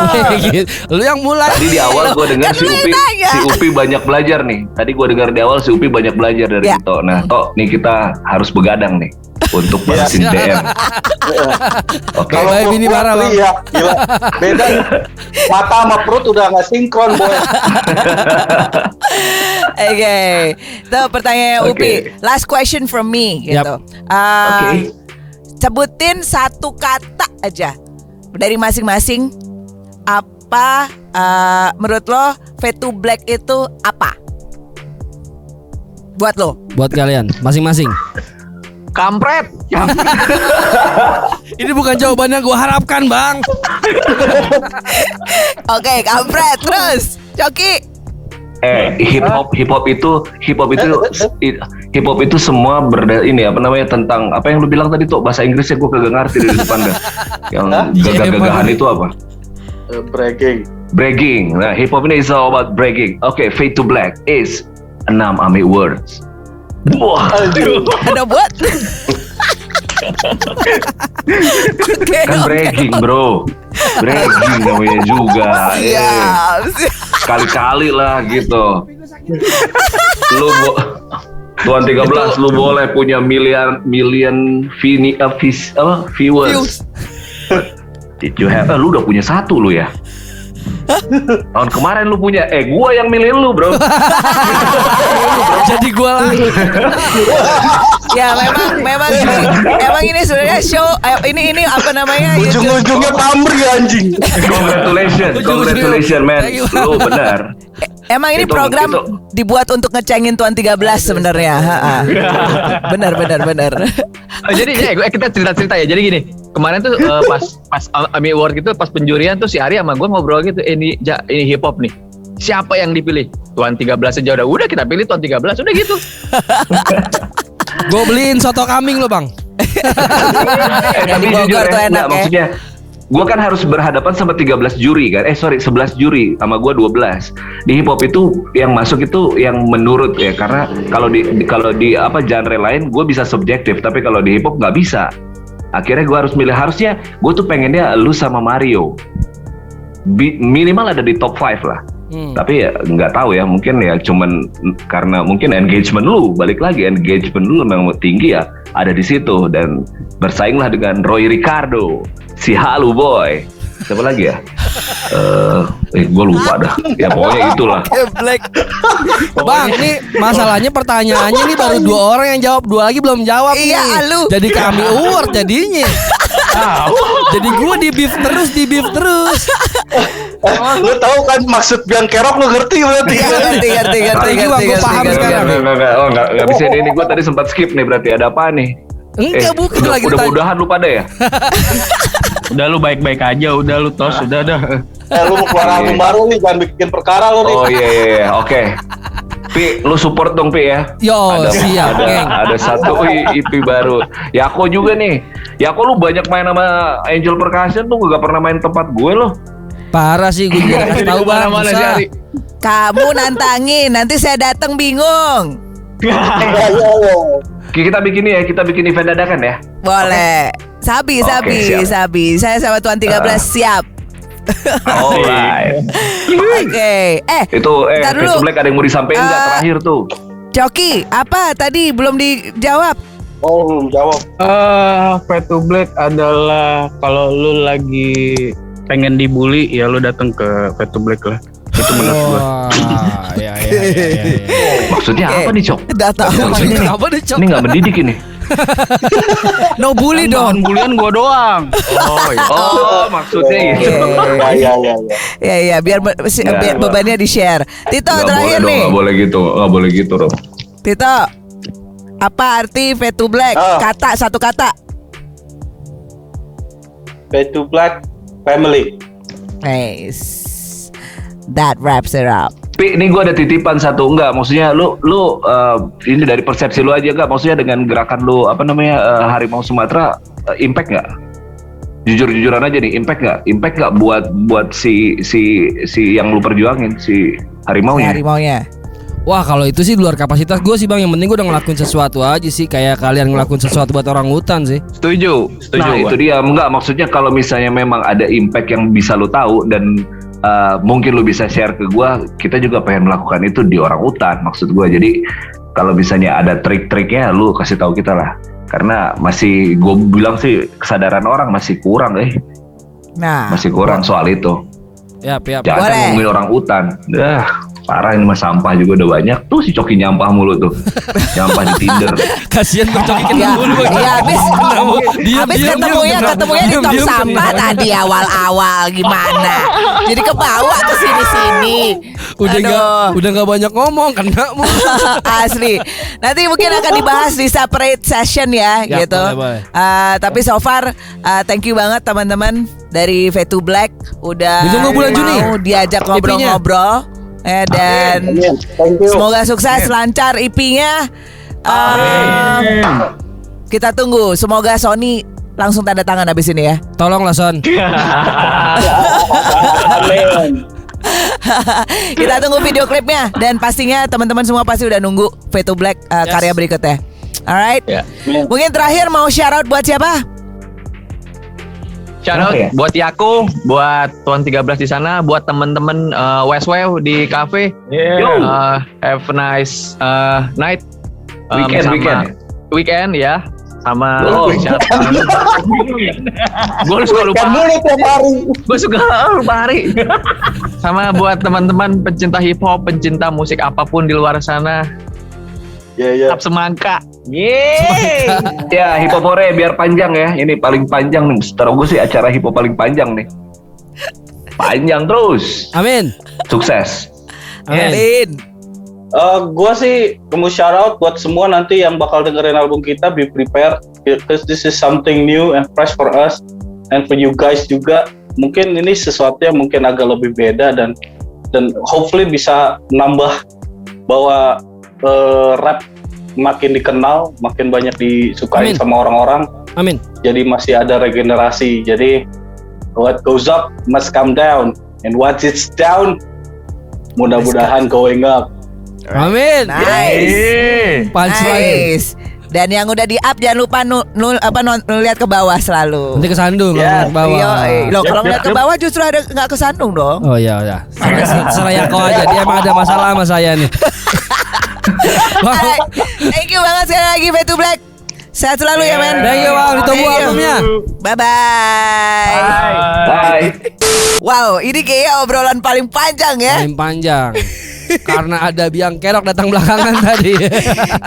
Lu yang mulai Tadi di awal gue dengar Kan si Upi, nanya. si Upi banyak belajar nih. Tadi gue dengar di awal si Upi banyak belajar dari Ya. Tito. Nah, Tok, nih kita harus begadang nih untuk balasin DM. Oke. Kalau ini marah, Bang. Iya, gila. Beda. Mata sama perut udah nggak sinkron boy. Oke, tuh pertanyaan Oke. Upi. Last question from me gitu. Uh, Oke. Sebutin satu kata aja dari masing-masing apa uh, menurut lo Vetu Black itu apa? Buat lo. Buat kalian masing-masing. Kampret. Ini bukan jawaban yang gue harapkan, Bang. Oke, kampret terus. Coki. Eh, hip hop hip hop itu hip hop itu hip hop itu semua berda ini apa namanya tentang apa yang lu bilang tadi tuh bahasa Inggrisnya gue kagak ngerti dari depan dah. Yang gagah-gagahan itu apa? Eh, Bragging. Bragging. Nah, hip hop ini is all about bragging. Oke, fade to black is enam ami words. Wah, Ada buat? Oke, kan oke. bragging bro. Bragging namanya juga. Siap, siap. Kali-kali lah gitu. Lu bo- Tuan 13 lu boleh punya miliar million vini, uh, vis, apa, viewers. Did you have, eh, lu udah punya satu lu ya? Tahun kemarin lu punya, eh gua yang milih lu bro. Jadi gue lagi. Ya memang memang emang ini sebenarnya show eh, ini ini apa namanya? YouTube. Ujung-ujungnya pamri anjing. Congratulations, congratulations man. Lu benar. Emang ini Itu- program itu- dibuat untuk ngecengin Tuan 13 sebenarnya. Benar benar benar. Oh, jadi gue- kita cerita-cerita ya. Jadi gini, kemarin tuh eh, pas pas Ami Award gitu, pas penjurian tuh si Ari sama gue ngobrol gitu, eh, ini ja, ini hip hop nih. Siapa yang dipilih? Tuan 13 aja udah. Udah kita pilih Tuan 13 udah gitu. Gue beliin soto kambing lo, Bang. Eh, Bogor jujur tuh ya, enak nggak, ya. maksudnya gue kan harus berhadapan sama 13 juri kan eh sorry 11 juri sama gue 12 di hip hop itu yang masuk itu yang menurut ya karena kalau di di- kalau di apa genre lain gue bisa subjektif tapi kalau di hip hop nggak bisa akhirnya gue harus milih harusnya gue tuh pengennya lu sama Mario. Bi- minimal ada di top 5 lah. Hmm. tapi ya nggak tahu ya mungkin ya cuman karena mungkin engagement lu balik lagi engagement lu memang tinggi ya ada di situ. Dan bersainglah dengan Roy Ricardo si Halu Boy siapa lagi ya eh eh gue lupa dah ya pokoknya itulah Black. Bang, ini masalahnya pertanyaannya ini baru dua orang yang jawab, dua lagi belum jawab Iya, nih. lu. Jadi kami award jadinya. Jadi gue di beef terus, di beef terus. lu tahu kan maksud biang kerok lu ngerti berarti Iya ngerti ngerti ngerti ngerti gua ngerti, paham ngerti, sekarang. ngerti. Nggak, nggak, nggak, oh, nggak, nggak bisa ini, ini gue tadi sempat skip nih berarti ada apa nih Enggak, eh, bukan udah, lagi udah tanya. mudahan lu pada ya Udah lu baik-baik aja, udah lu tos, udah dah. Eh, lu mau keluar album baru nih jangan bikin perkara lu nih oh iya iya iya oke Pi, lu support dong Pi ya Yo, ada, siap, ada, geng. ada satu IP baru. Yako juga nih. Yako lu banyak main sama Angel Percussion tuh gak pernah main tempat gue loh. Parah sih gue juga kasih tahu bang. Si Ari. Kamu nantangin, nanti saya datang bingung. Oke, kita bikin ya, kita bikin event dadakan ya. Boleh. Sabi, Oke, sabi, siap. Ah. sabi. Saya sama Tuan 13 siap. Alright. Oke. Eh, Itu eh dulu. Black ada yang mau disampaikan nggak Eh, terakhir tuh? Coki, apa tadi belum dijawab? oh belum jawab Eh, Fade to Black adalah kalau lu lagi pengen dibully ya lu datang ke to Black lah. Itu menurut gua. Wah, ya, ya, ya, ya, ya. Maksudnya apa nih, Cok? Udah tahu. Maksudnya nih, Apa nih cok? ini nggak mendidik ini. No bully Kan bahan dong. bulian gua doang. Oh, oh maksudnya Oke. gitu. iya iya iya iya. Ya ya, biar be- biar bebannya di-share. Tito Nggak terakhir boleh dong, nih. nggak boleh gitu, nggak boleh gitu, Rob. Tito. Apa arti fade to black? Ah. Kata satu kata. Fade to Black Family Nice. That wraps it up. Pi, ini gue ada titipan satu enggak, maksudnya lu lu eh, ini dari persepsi lu aja enggak, maksudnya dengan gerakan lu apa namanya eh, harimau Sumatera eh, impact nggak? Jujur-jujuran aja nih, impact nggak? Impact nggak buat buat si si si yang lu perjuangin si harimau Si nya? harimaunya. Wah kalau itu sih di luar kapasitas gue sih bang. Yang penting gue udah ngelakuin sesuatu aja sih. Kayak kalian ngelakuin sesuatu buat orang hutan sih. Setuju, setuju. Nah itu dia enggak maksudnya kalau misalnya memang ada impact yang bisa lu tahu dan uh, mungkin lu bisa share ke gua, kita juga pengen melakukan itu di orang hutan maksud gua. Jadi kalau misalnya ada trik-triknya lu kasih tahu kita lah. Karena masih gue bilang sih kesadaran orang masih kurang eh, Nah, masih kurang soal itu. Yap, yap. Jangan ngomongin orang hutan. Dah, parah ini mah sampah juga udah banyak. Tuh si Coki nyampah mulu tuh. nyampah di Tinder. Kasihan Bang Coki Ya, mulu. Bang. ya habis Kena mulu. Diam, habis diam, ketemunya diam, ketemunya di tong sampah tadi awal-awal gimana? Jadi kebawa ke sini-sini. Udah nggak udah nggak banyak ngomong kena mulu. Asli. Nanti mungkin akan dibahas di separate session ya, Ya, gitu. boleh, boleh. Uh, tapi so far uh, thank you banget teman-teman dari V2 Black udah Ditunggu bulan Juni. mau diajak ngobrol-ngobrol. Eh, dan Amin. Thank you. semoga sukses lancar IP-nya. Um, kita tunggu. Semoga Sony langsung tanda tangan habis ini ya. Tolong lah Son. Amin. Kita tunggu video klipnya dan pastinya teman-teman semua pasti udah nunggu V2 Black uh, Yes. karya berikutnya. Alright. Ya. Mungkin terakhir mau shout out buat siapa? Shout out ya? buat Yaku, buat Tuan 13 di sana, buat temen-temen uh, West Wave di cafe. Yo. Uh, have a nice uh, night. Um, Weekend, sama- weekend. Weekend ya. Sama Oh, siapa? Gue suka lupa. Hari. Gue suka lupa hari. sama buat teman-teman pencinta hip hop, pencinta musik apa pun di luar sana, Ya ya. tetap semangka. Ya, hipopore biar panjang ya. Ini paling panjang nih. Setahu gue sih acara hipo paling panjang nih. Panjang terus. Amin. Sukses. Amin. Lin. Eh, gua sih mau shout out buat semua nanti yang bakal dengerin album kita be prepared because this is something new and fresh for us and for you guys juga mungkin ini sesuatu yang mungkin agak lebih beda dan dan hopefully bisa nambah bahwa eh, rap makin dikenal makin banyak disukai Amin. sama orang-orang Amin. jadi masih ada regenerasi jadi what goes up must come down and what is down mudah-mudahan going up Amin. Nice. Punchline. Nice. Dan yang udah di up jangan lupa nu, nu- apa non, lihat ke bawah selalu. Nanti kesandung Ya, kalau ke bawah. Iya, eh. loh kalau ngeliat ke bawah justru ada nggak kesandung dong. Oh iya iya. Seraya kau aja dia emang ada masalah sama saya nih. Alright. Thank you banget sekali lagi V2 Black. Sehat selalu ya men. Thank you bang, ditunggu albumnya. Bye bye. Bye. Wow, ini kayaknya obrolan paling panjang ya. Paling panjang. Karena ada biang kerok datang belakangan tadi.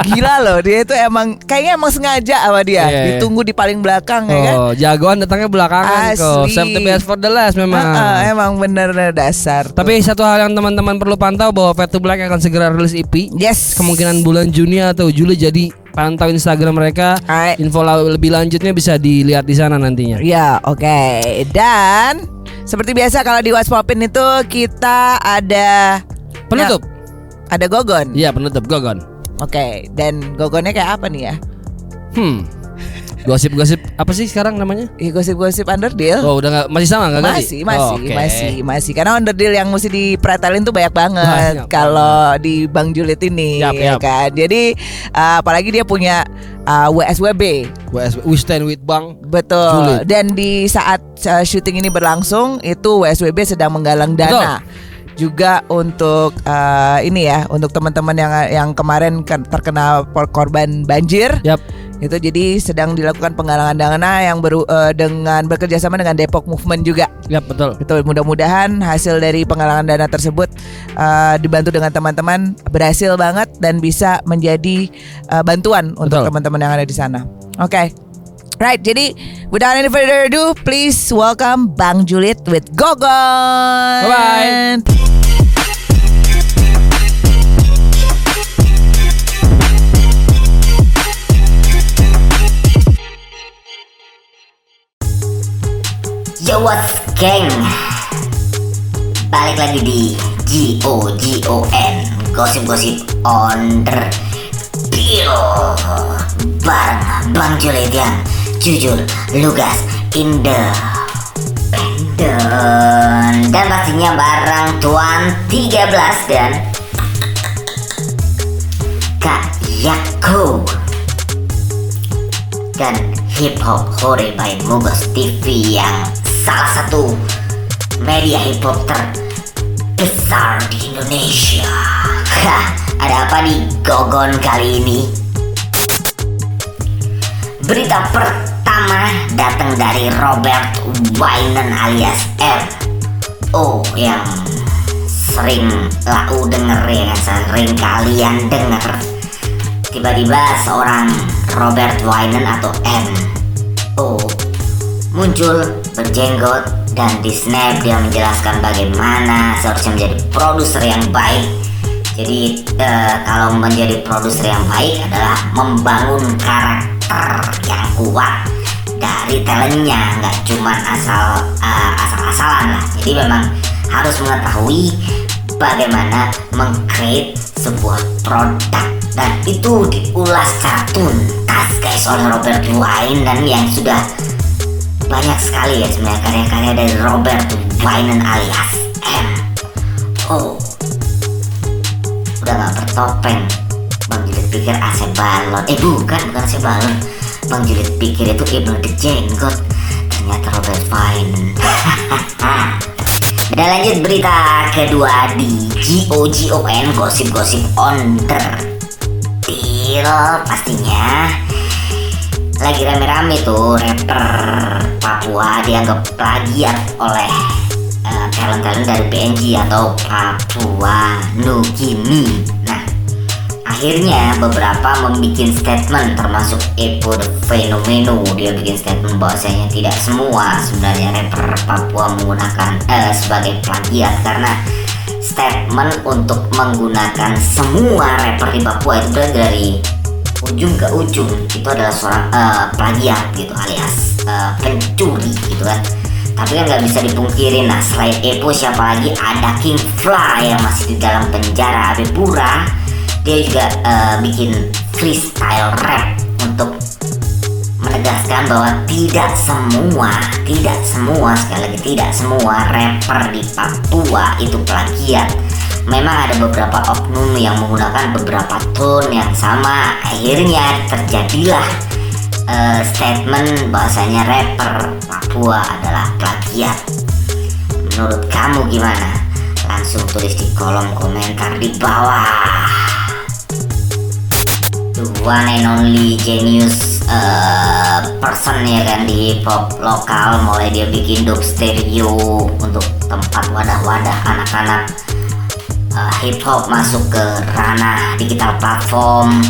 Gila loh, dia itu emang kayaknya emang sengaja sama dia. Iya. Ditunggu di paling belakang ya kan. Oh, jagoan datangnya belakangan kok. Asli. Save the best for the last memang. Heeh, emang bener dasar. tuh. Tapi satu hal yang teman-teman perlu pantau bahwa Fat to Black akan segera rilis EP. yes, Kemungkinan bulan Juni atau Juli jadi pantau Instagram mereka. Alright. Info lebih lanjutnya bisa dilihat di sana nantinya. Ya, oke. Dan seperti biasa kalau di What's Poppin itu kita ada Penutup. ada Gogon. Iya, penutup Gogon. Oke, dan Gogonnya kayak apa nih ya? Hmm. Gosip-gosip apa sih sekarang namanya? Ih, gosip-gosip Underdeal. Oh, udah nggak masih sama nggak ganti? Masih, masih, Oh, oke. masih, masih. Karena Underdeal yang mesti dipretelin tuh banyak banget kalau di Bang Juliet ini, Yap, ya yap. kan. Jadi uh, apalagi dia punya uh, WSWB, WS We Stand with Bang. betul. Juliet. Dan di saat uh, syuting ini berlangsung, itu WSWB sedang menggalang dana. Juga untuk uh, ini ya, untuk teman-teman yang yang kemarin terkena korban banjir. Yap. Itu jadi sedang dilakukan penggalangan dana yang beru, eh, dengan bekerjasama dengan Depok Movement juga. Yap, betul. Betul, mudah-mudahan hasil dari penggalangan dana tersebut eh, dibantu dengan teman-teman berhasil banget dan bisa menjadi eh, bantuan untuk teman-teman yang ada di sana. Oke. Right, jadi without any further ado, please welcome Bang Juliet with Gogon. Bye-bye. Yo what's gang Balik lagi di G-O-G-O-N Gosip-gosip on the Deal Bareng Bang Juledian Jujur Lugas Independent Dan pastinya bareng Tuan 13 dan Kak Yako dan Hip Hop Hore by Mugos TV yang salah satu media hip hop terbesar di Indonesia. Hah, ada apa di Gogon kali ini? Berita pertama datang dari Robert Winen alias R. Oh, yang sering lau denger ya kan, sering kalian denger. Tiba-tiba seorang Robert Wienen atau M. Oh, muncul berjenggot dan di snap dia menjelaskan bagaimana seharusnya menjadi produser yang baik. Jadi eh, kalau menjadi produser yang baik adalah membangun karakter yang kuat dari talentnya, nggak cuma asal eh, asal-asalan lah. Jadi memang harus mengetahui bagaimana mengcreate sebuah produk dan itu diulas secara tuntas guys oleh Robert Wine dan yang sudah banyak sekali ya sebenarnya karya-karya dari Robert Wienen alias M. Oh, udah gak bertopeng. Bang pikir AC Balon. Eh bukan, bukan AC Balon. Bang pikir itu Ibnu The Jenggot. Ternyata Robert Wienen. Dan lanjut berita kedua di GOGON gosip-gosip on deal pastinya lagi rame-rame tuh rapper Papua dianggap plagiat oleh eh, talent-talent dari PNG atau Papua. Nah, akhirnya beberapa membuat statement termasuk Epo the Fenomeno. Dia bikin statement bahwasanya tidak semua sebenarnya rapper Papua menggunakan eh, sebagai plagiat. Karena statement untuk menggunakan semua rapper di Papua itu berasal dari ujung ke ujung itu adalah seorang eh, plagiat gitu alias eh, pencuri gitu kan. Tapi kan nggak bisa dipungkirin nah selain Epo siapa lagi? Ada King Fly yang masih di dalam penjara Abe Pura dia juga eh, bikin freestyle rap untuk menegaskan bahwa tidak semua tidak semua sekali lagi tidak semua rapper di Papua itu plagiat. Memang ada beberapa oknum yang menggunakan beberapa tone yang sama. Akhirnya terjadilah eh, statement bahwasanya rapper Papua adalah plagiat. Menurut kamu gimana? Langsung tulis di kolom komentar di bawah one and only genius eh, person ya kan di hip hop lokal. Mulai dia bikin dope stereo untuk tempat wadah-wadah anak-anak uh, hip hop masuk ke ranah digital platform.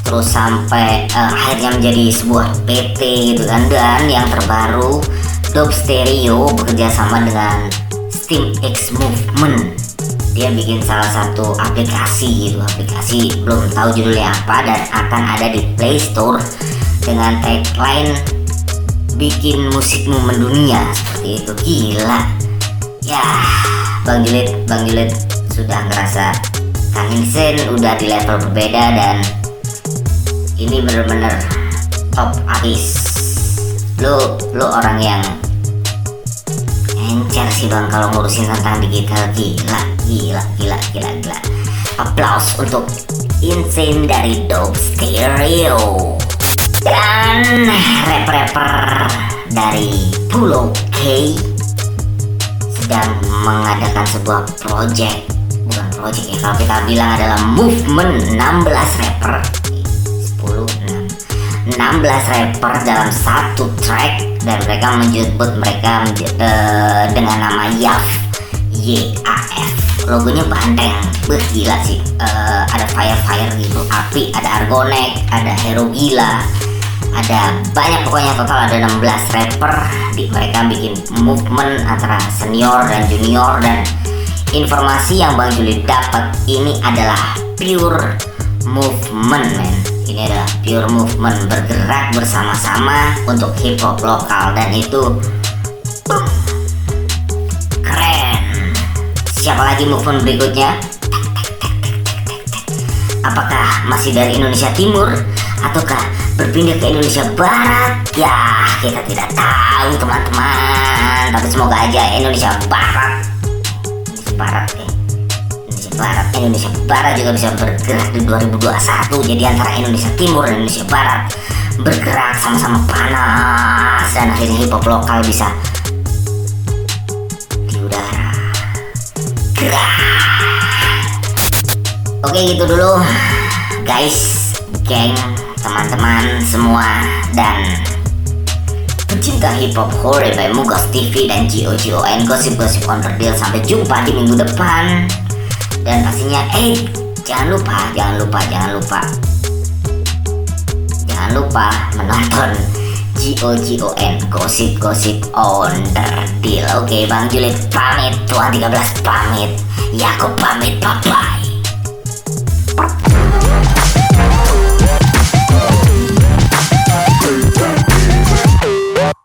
Terus sampai uh, akhirnya menjadi sebuah PT gitu kan. Dan yang terbaru Dope Stereo bekerja sama dengan Steam X Movement dia bikin salah satu aplikasi gitu. Aplikasi belum tahu judulnya apa dan akan ada di Play Store dengan tagline bikin musikmu mendunia. Seperti itu. Gila. Ya Bang Julid Bang Julid sudah ngerasa Kang Sen udah di level berbeda dan ini bener-bener top abis. Lu lu orang yang encer sih bang kalau ngurusin tentang digital. Gila gila gila gila gila. Applause untuk Insane dari Dope Stereo. Dan rap-rapper dari Pulau K sedang mengadakan sebuah project bukan project ya kalau kita bilang adalah movement 16 rapper. 10 6 16 rapper dalam satu track dan mereka menyebut mereka eh, dengan nama YAF YAF logonya banteng Beuh, gila sih. Eh, ada fire fire gitu. Api ada argonek ada hero gila. Ada banyak pokoknya. Total ada 16 rapper di mereka bikin movement antara senior dan junior. Dan informasi yang Bang Juli dapat ini adalah pure movement men. Ini adalah pure movement bergerak bersama-sama untuk hip hop lokal. Dan itu siapa lagi movement berikutnya? Apakah masih dari Indonesia Timur ataukah berpindah ke Indonesia Barat? Ya kita tidak tahu teman-teman. Tapi semoga aja Indonesia Barat. Indonesia Barat eh. Indonesia Barat. Indonesia Barat juga bisa bergerak di 2021 jadi antara Indonesia Timur dan Indonesia Barat bergerak sama-sama panas. Dan akhirnya hip hop lokal bisa di udara Oke gitu dulu. Guys, geng, teman-teman semua dan Pencinta hip hop hore by Mugos TV dan GOGON gosip-gosip onderdil sampai jumpa di minggu depan. Dan pastinya, eh jangan lupa, jangan lupa, jangan lupa, jangan lupa menonton GOGON gosip-gosip onderdil. Oke, Bang Julid pamit, Tuan 13 pamit, Yakob pamit, bye bye.